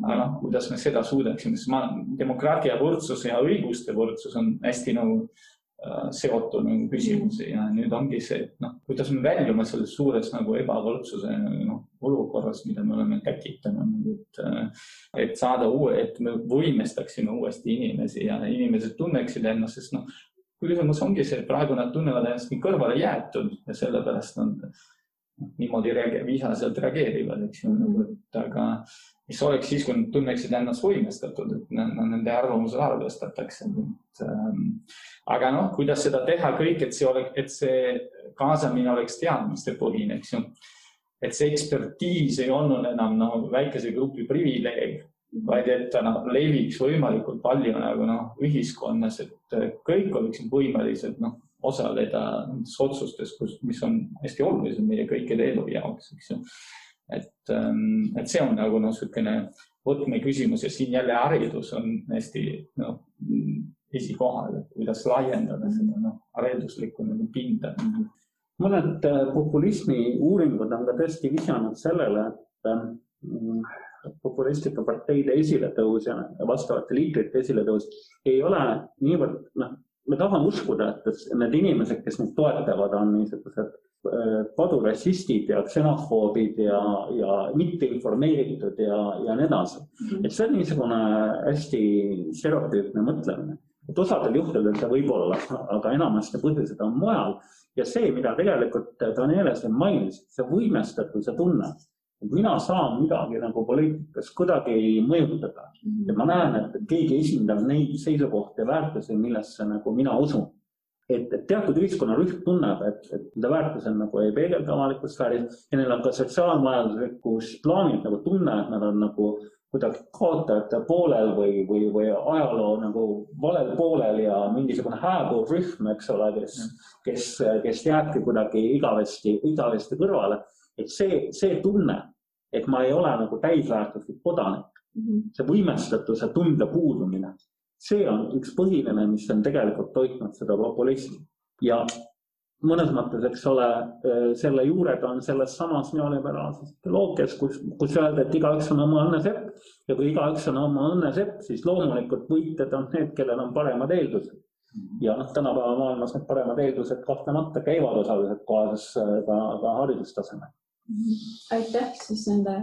aga noh, kuidas me seda suudaksime, sest ma, demokraatia võrdsus ja õiguste võrdsus on hästi nagu no, seotud nagu küsimusi ja nüüd ongi see, et noh, kuidas me väljume sellest suurest nagu ebavõrdsuse noh, olukorrast, mida me oleme tekitanud, et, äh, et saada uue, et me võimestaksime uuesti inimesi ja inimesed tunneksid ennast, sest noh, küsimus ongi see, et praegu nad tunnevad ennast nii kõrvale jäetud ja sellepärast nad noh, niimoodi reage, vihaselt reageerivad, eks ju, nagu, et aga mis oleks siis, kui nad tunneksid ennast võimestatud, et nende arvamusel arvestatakse. Ähm, aga noh, kuidas seda teha kõik, et see oleks, et see kaasamine oleks teadmistepõhine, eks ju. et see ekspertiis ei olnud enam noh, väikese grupi privileeg, vaid et ta noh, leviks võimalikult palju nagu noh, ühiskonnas, et kõik oleksid võimelised noh, osaleda nendes otsustes, kus, mis on hästi olulised meie kõikide elu jaoks, eks ju et, ähm, et see on nagu noh, niisugune võtmeküsimus ja siin jälle haridus on hästi noh, esikohal, et kuidas laiendada seda noh, hariduslikku nagu pinda. mõned äh, populismi uuringud on ka tõesti vihjanud sellele, et ähm, populistlike parteide esiletõus ja vastavate liitrite esiletõus ei ole niivõrd, noh, me tahame uskuda, et need inimesed, kes neid toetavad, on niisugused kodurassistid ja ksenofoobid ja, ja mitteinformeeritud ja, ja nii edasi mm. -hmm. et see on niisugune hästi stereotüüpne mõtlemine, et osadel juhtudel see võib olla, aga enamasti põhjused on mujal ja see, mida tegelikult Daniele siin mainis, see võimestatuse tunne, mina saan midagi nagu poliitikas kuidagi mõjutada. Mm ja ma näen, et keegi esindab neid seisukohti ja väärtusi, millesse nagu mina usun. Et, et teatud ühiskonnarühm tunneb, et, et nende väärtused nagu ei peegelda avalikus sfääris ja neil on ka sotsiaalmajanduslikus plaanil nagu tunne, et nad on nagu kuidagi kaotajate poolel või, või, või ajaloo nagu valel poolel ja mingisugune hääbuv rühm, eks ole, kes, kes, kes jääbki kuidagi igavesti, igavesti kõrvale. Et see, see tunne, et ma ei ole nagu täisväärtuslik kodanik, mhm. see võimestatuse tunde puudumine see on üks põhiline, mis on tegelikult toitnud seda populismi ja mõnes mõttes, eks ole, selle juured on selles samas neoliberaalses ideoloogias, kus, kus öelda, et igaüks on oma õnne sepp ja kui igaüks on oma õnne sepp, siis loomulikult võitjad on need, kellel on paremad eeldused. ja noh, tänapäeva maailmas need paremad eeldused kahtlemata käivad osaliselt kohas ka, ka haridustasemel. Aitäh siis nende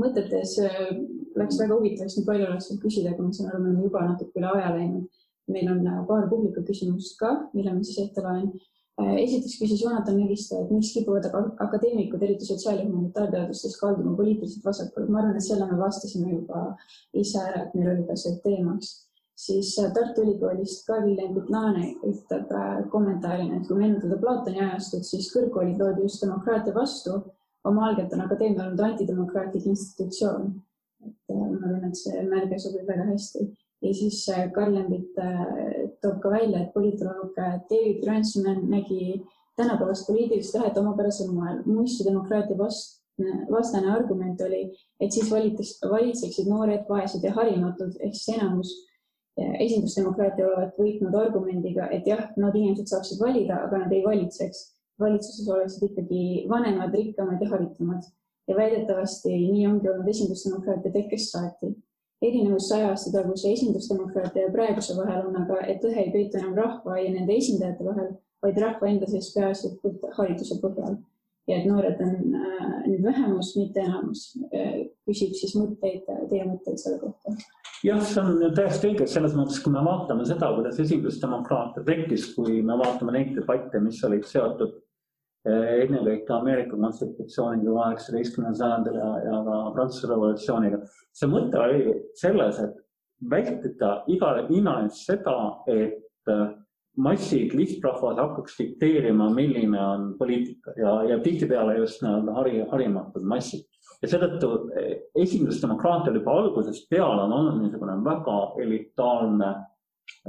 mõtetes äh, läks väga huvitavaks, nii palju oleks veel küsida, aga ma saan aru, me oleme juba natuke üle aja läinud. meil on äh, paar publiku küsimust ka, mille ma siis ette loen. Äh, esiteks küsis Jonathan Megiste, et miks kipuvad akadeemikud, eriti sotsiaal- ja humanitaarteadustes kalduma poliitiliselt vasakule. ma arvan, et selle me vastasime juba ise ära, et meil oli ka see teemaks siis Tartu Ülikoolist Karl Lembit Laane ütleb kommentaarina, et kui meenutada Platoni ajastut, siis kõrgkoolid loodi just demokraatia vastu oma algelt on akadeemia olnud antidemokraatlik institutsioon. et äh, ma arvan, et see märge sobib väga hästi. ja siis äh, Karl Lembit äh, toob ka välja, et politoloog David Ransman nägi tänapäevast poliitilist tahet omapärasel moel. muistu demokraatia vast, vastane argument oli, et siis valitaks, valitseksid noored, vaesed ja harimatud ehk siis enamus esindusdemokraatia olevat võitnud argumendiga, et jah, nad inimesed saaksid valida, aga nad ei valitseks. Valitsuses oleksid ikkagi vanemad, rikkamad ja haritumad ja väidetavasti nii ongi olnud esindusdemokraatia tekkest saati. erinevus saja aasta taguse esindusdemokraatia ja praeguse vahel on aga, et lõhe ei peitu enam rahva ja nende esindajate vahel, vaid rahva enda sees peaasjalikult hariduse põhjal. ja et noored on äh, nüüd vähemus, mitte enamus. Äh, küsib siis mõtteid, teie mõtteid selle kohta jah, see on täiesti õige selles mõttes, kui me vaatame seda, kuidas esindusdemokraatia tekkis, kui me vaatame neid debatte, mis olid seotud ennekõike Ameerika konstitutsiooniga kaheksateistkümnendal sajandil ja, ja ka Prantsuse revolutsiooniga. see mõte oli selles, et vältida igale hinna eest seda, et äh, massid, lihtrahvas hakkaks dikteerima, milline on poliitika ja, ja tihtipeale just nii-öelda hari, harimatud massid. ja seetõttu eh, esindusdemokraatial juba algusest peale on olnud niisugune väga elitaarne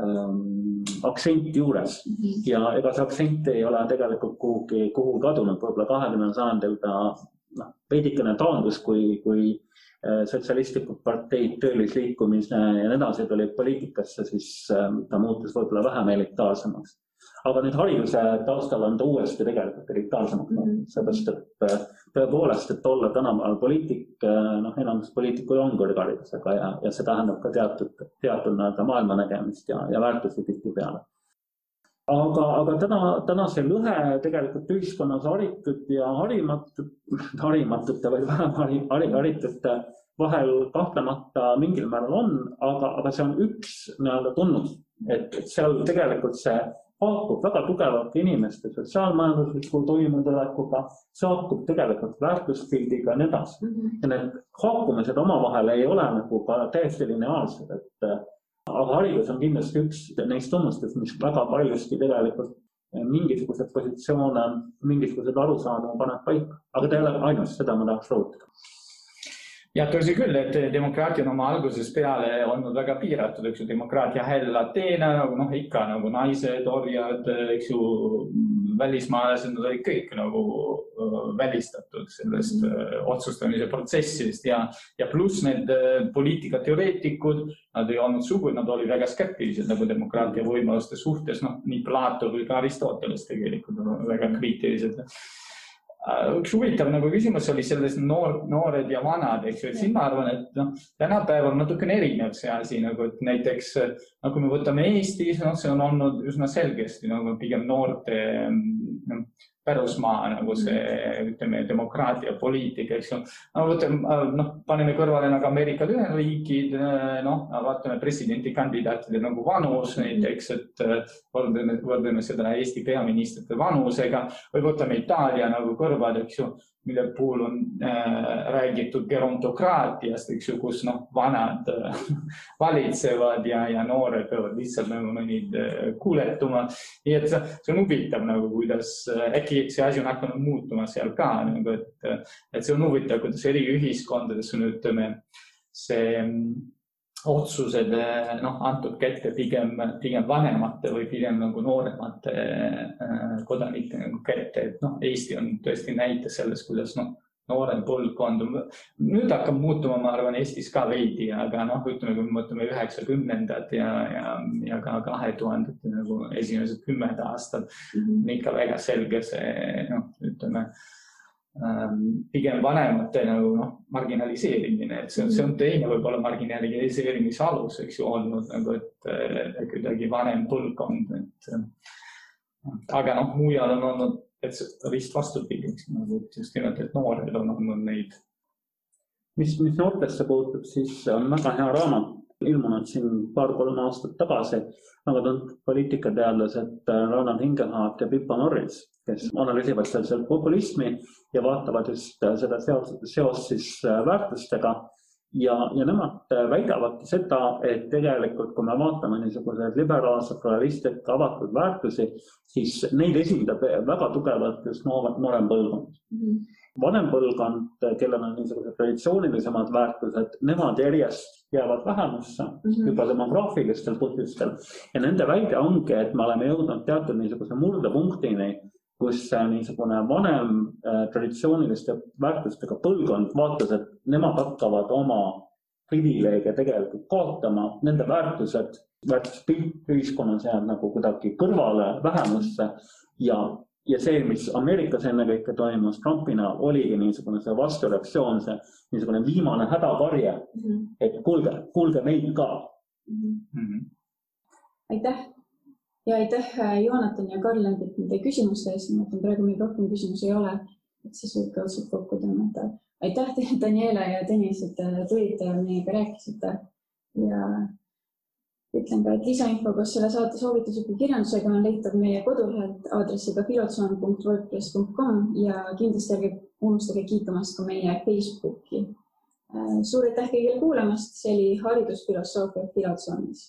ähm, aktsent juures -hmm. ja ega see aktsent ei ole tegelikult kuhugi, kuhugi kadunud, võib-olla kahekümnendal sajandil ta noh, veidikene taandus, kui, kui äh, sotsialistlikud parteid, töölisliikumise ja nii edasi tulid poliitikasse, siis äh, ta muutus võib-olla vähem elitaarsemaks aga nüüd hariduse taustal on ta uuesti tegelikult elitaarsemaks muutunud mm -hmm., seepärast et äh, tõepoolest, et olla tänapäeval poliitik, äh, noh, enamus poliitikuid on kõrgharidusega ja, ja see tähendab ka teatud, teatud nii-öelda maailmanägemist ja, ja väärtusi tihtipeale. aga, aga täna, täna see lõhe tegelikult ühiskonnas haritud ja harimatud, harimatute või vähem hari, hari, haritute vahel kahtlemata mingil määral on, aga, aga see on üks nii-öelda tunnus, et, et seal tegelikult see haakub väga tugevalt inimeste sotsiaalmajandusliku toimetulekuga, see haakub tegelikult väärtuspildiga ja nii edasi. -hmm. ja need haakumised omavahel ei ole nagu ka täiesti lineaarsed, et aga haridus on kindlasti üks neist tunnustest, mis väga paljuski tegelikult mingisuguseid positsioone, mingisuguseid arusaamu paneb paika, aga ta ei ole ainus, seda ma tahaks rõhutada jah, tõsi küll, et demokraatia on oma algusest peale olnud väga piiratud, eks ju, demokraatia häll Ateena nagu noh, ikka nagu naised, orjad, eks ju, välismaalased, nad olid kõik nagu välistatud sellest otsustamise protsessist ja, ja pluss need poliitikateoreetikud, nad ei olnud sugugi, nad olid väga skeptilised nagu demokraatia võimaluste suhtes, noh, nii Plato kui ka Aristoteles tegelikult väga kriitilised üks huvitav nagu küsimus oli selles noor, noored ja vanad, eks ju, et siin ma arvan, et noh, tänapäeval natukene erinev see asi nagu, et näiteks no kui me võtame Eestis, noh, see on olnud üsna selgesti nagu pigem noorte noh, pärusmaa nagu see, ütleme, demokraatia, poliitika, eks ju. no võtame, noh, paneme kõrvale nagu Ameerika Ühendriigid, noh, vaatame presidendikandidaatide nagu vanus näiteks, et võrdleme, võrdleme seda Eesti peaministrite vanusega. Või võtame Itaalia nagu kõrval, eks ju mille puhul on äh, räägitud gerontokraatiast, eks ju, kus noh, vanad äh, valitsevad ja, ja noored peavad lihtsalt nagu neid äh, kuuletuma. nii et see, see on huvitav nagu, kuidas äh, äkki see asi on hakanud muutuma seal ka nagu, et, et see on huvitav, kuidas eri ühiskondades on, ütleme, see otsused noh, antud kätte pigem, pigem vanemate või pigem nagu nooremate äh, kodanike nagu kätte, et noh, Eesti on tõesti näite sellest, kuidas noh, noorem põlvkond, nüüd hakkab muutuma, ma arvan, Eestis ka veidi, aga noh, ütleme, kui me mõtleme üheksakümnendad ja, ja, ja ka kahe tuhandete nagu esimesed kümned aastad mm, -hmm. on ikka väga selge see noh, ütleme Ähm, pigem vanemate nagu noh, marginaliseerimine, et see on, see on teine võib-olla marginaliseerimise alus, eks ju, olnud nagu, et kuidagi vanem põlvkond, et. aga noh, mujal on olnud täitsa vist vastupidi, eks nagu just nimelt, et noored on olnud neid. mis, mis noortesse puutub, siis on väga hea raamat ilmunud siin paar-kolm aastat tagasi väga tuntud poliitikateadlased Ronald Ingelhardt ja Pippa Norris kes analüüsivad seal, populismi ja vaatavad just äh, seda seost, siis äh, väärtustega. ja, ja nemad äh, väidavadki seda, et tegelikult, kui me vaatame niisuguseid liberaalseid, pluralistlikke, avatud väärtusi, siis neid esindab väga tugevalt just noorem põlvkond mm. -hmm vanem põlvkond, kellel on niisugused traditsioonilisemad väärtused, nemad järjest jäävad vähemusse mm -hmm. juba demograafilistel põhjustel. ja nende väide ongi, et me oleme jõudnud teatud niisuguse murdepunktini, kus niisugune vanem traditsiooniliste väärtustega põlvkond vaatas, et nemad hakkavad oma privileege tegelikult kaotama, nende väärtused, väärtuspilt ühiskonnas jääb nagu kuidagi kõrvale, vähemusse ja, ja see, mis Ameerikas ennekõike toimus Trumpi näol, oligi niisugune see vastureaktsioon, see niisugune viimane hädakarje mm, -hmm. et kuulge, kuulge meid ka mm. -hmm. aitäh ja aitäh, Joonatan ja Karl nende küsimuste eest, ma mõtlen, praegu meil rohkem küsimusi ei ole, et siis võib ka otsad kokku tõmmata aitäh teile, Daniela ja Tõnis, et tulite ja meiega rääkisite ja ütlen ka, et lisainfo koos selle saate soovitusliku kirjandusega on leitav meie kodulehelt aadressiga filotsoon.wordpress.com ja kindlasti ärge unustage kiitumast ka meie Facebooki. suur aitäh kõigile kuulamast, see oli haridusfilosoofia Filotsoonis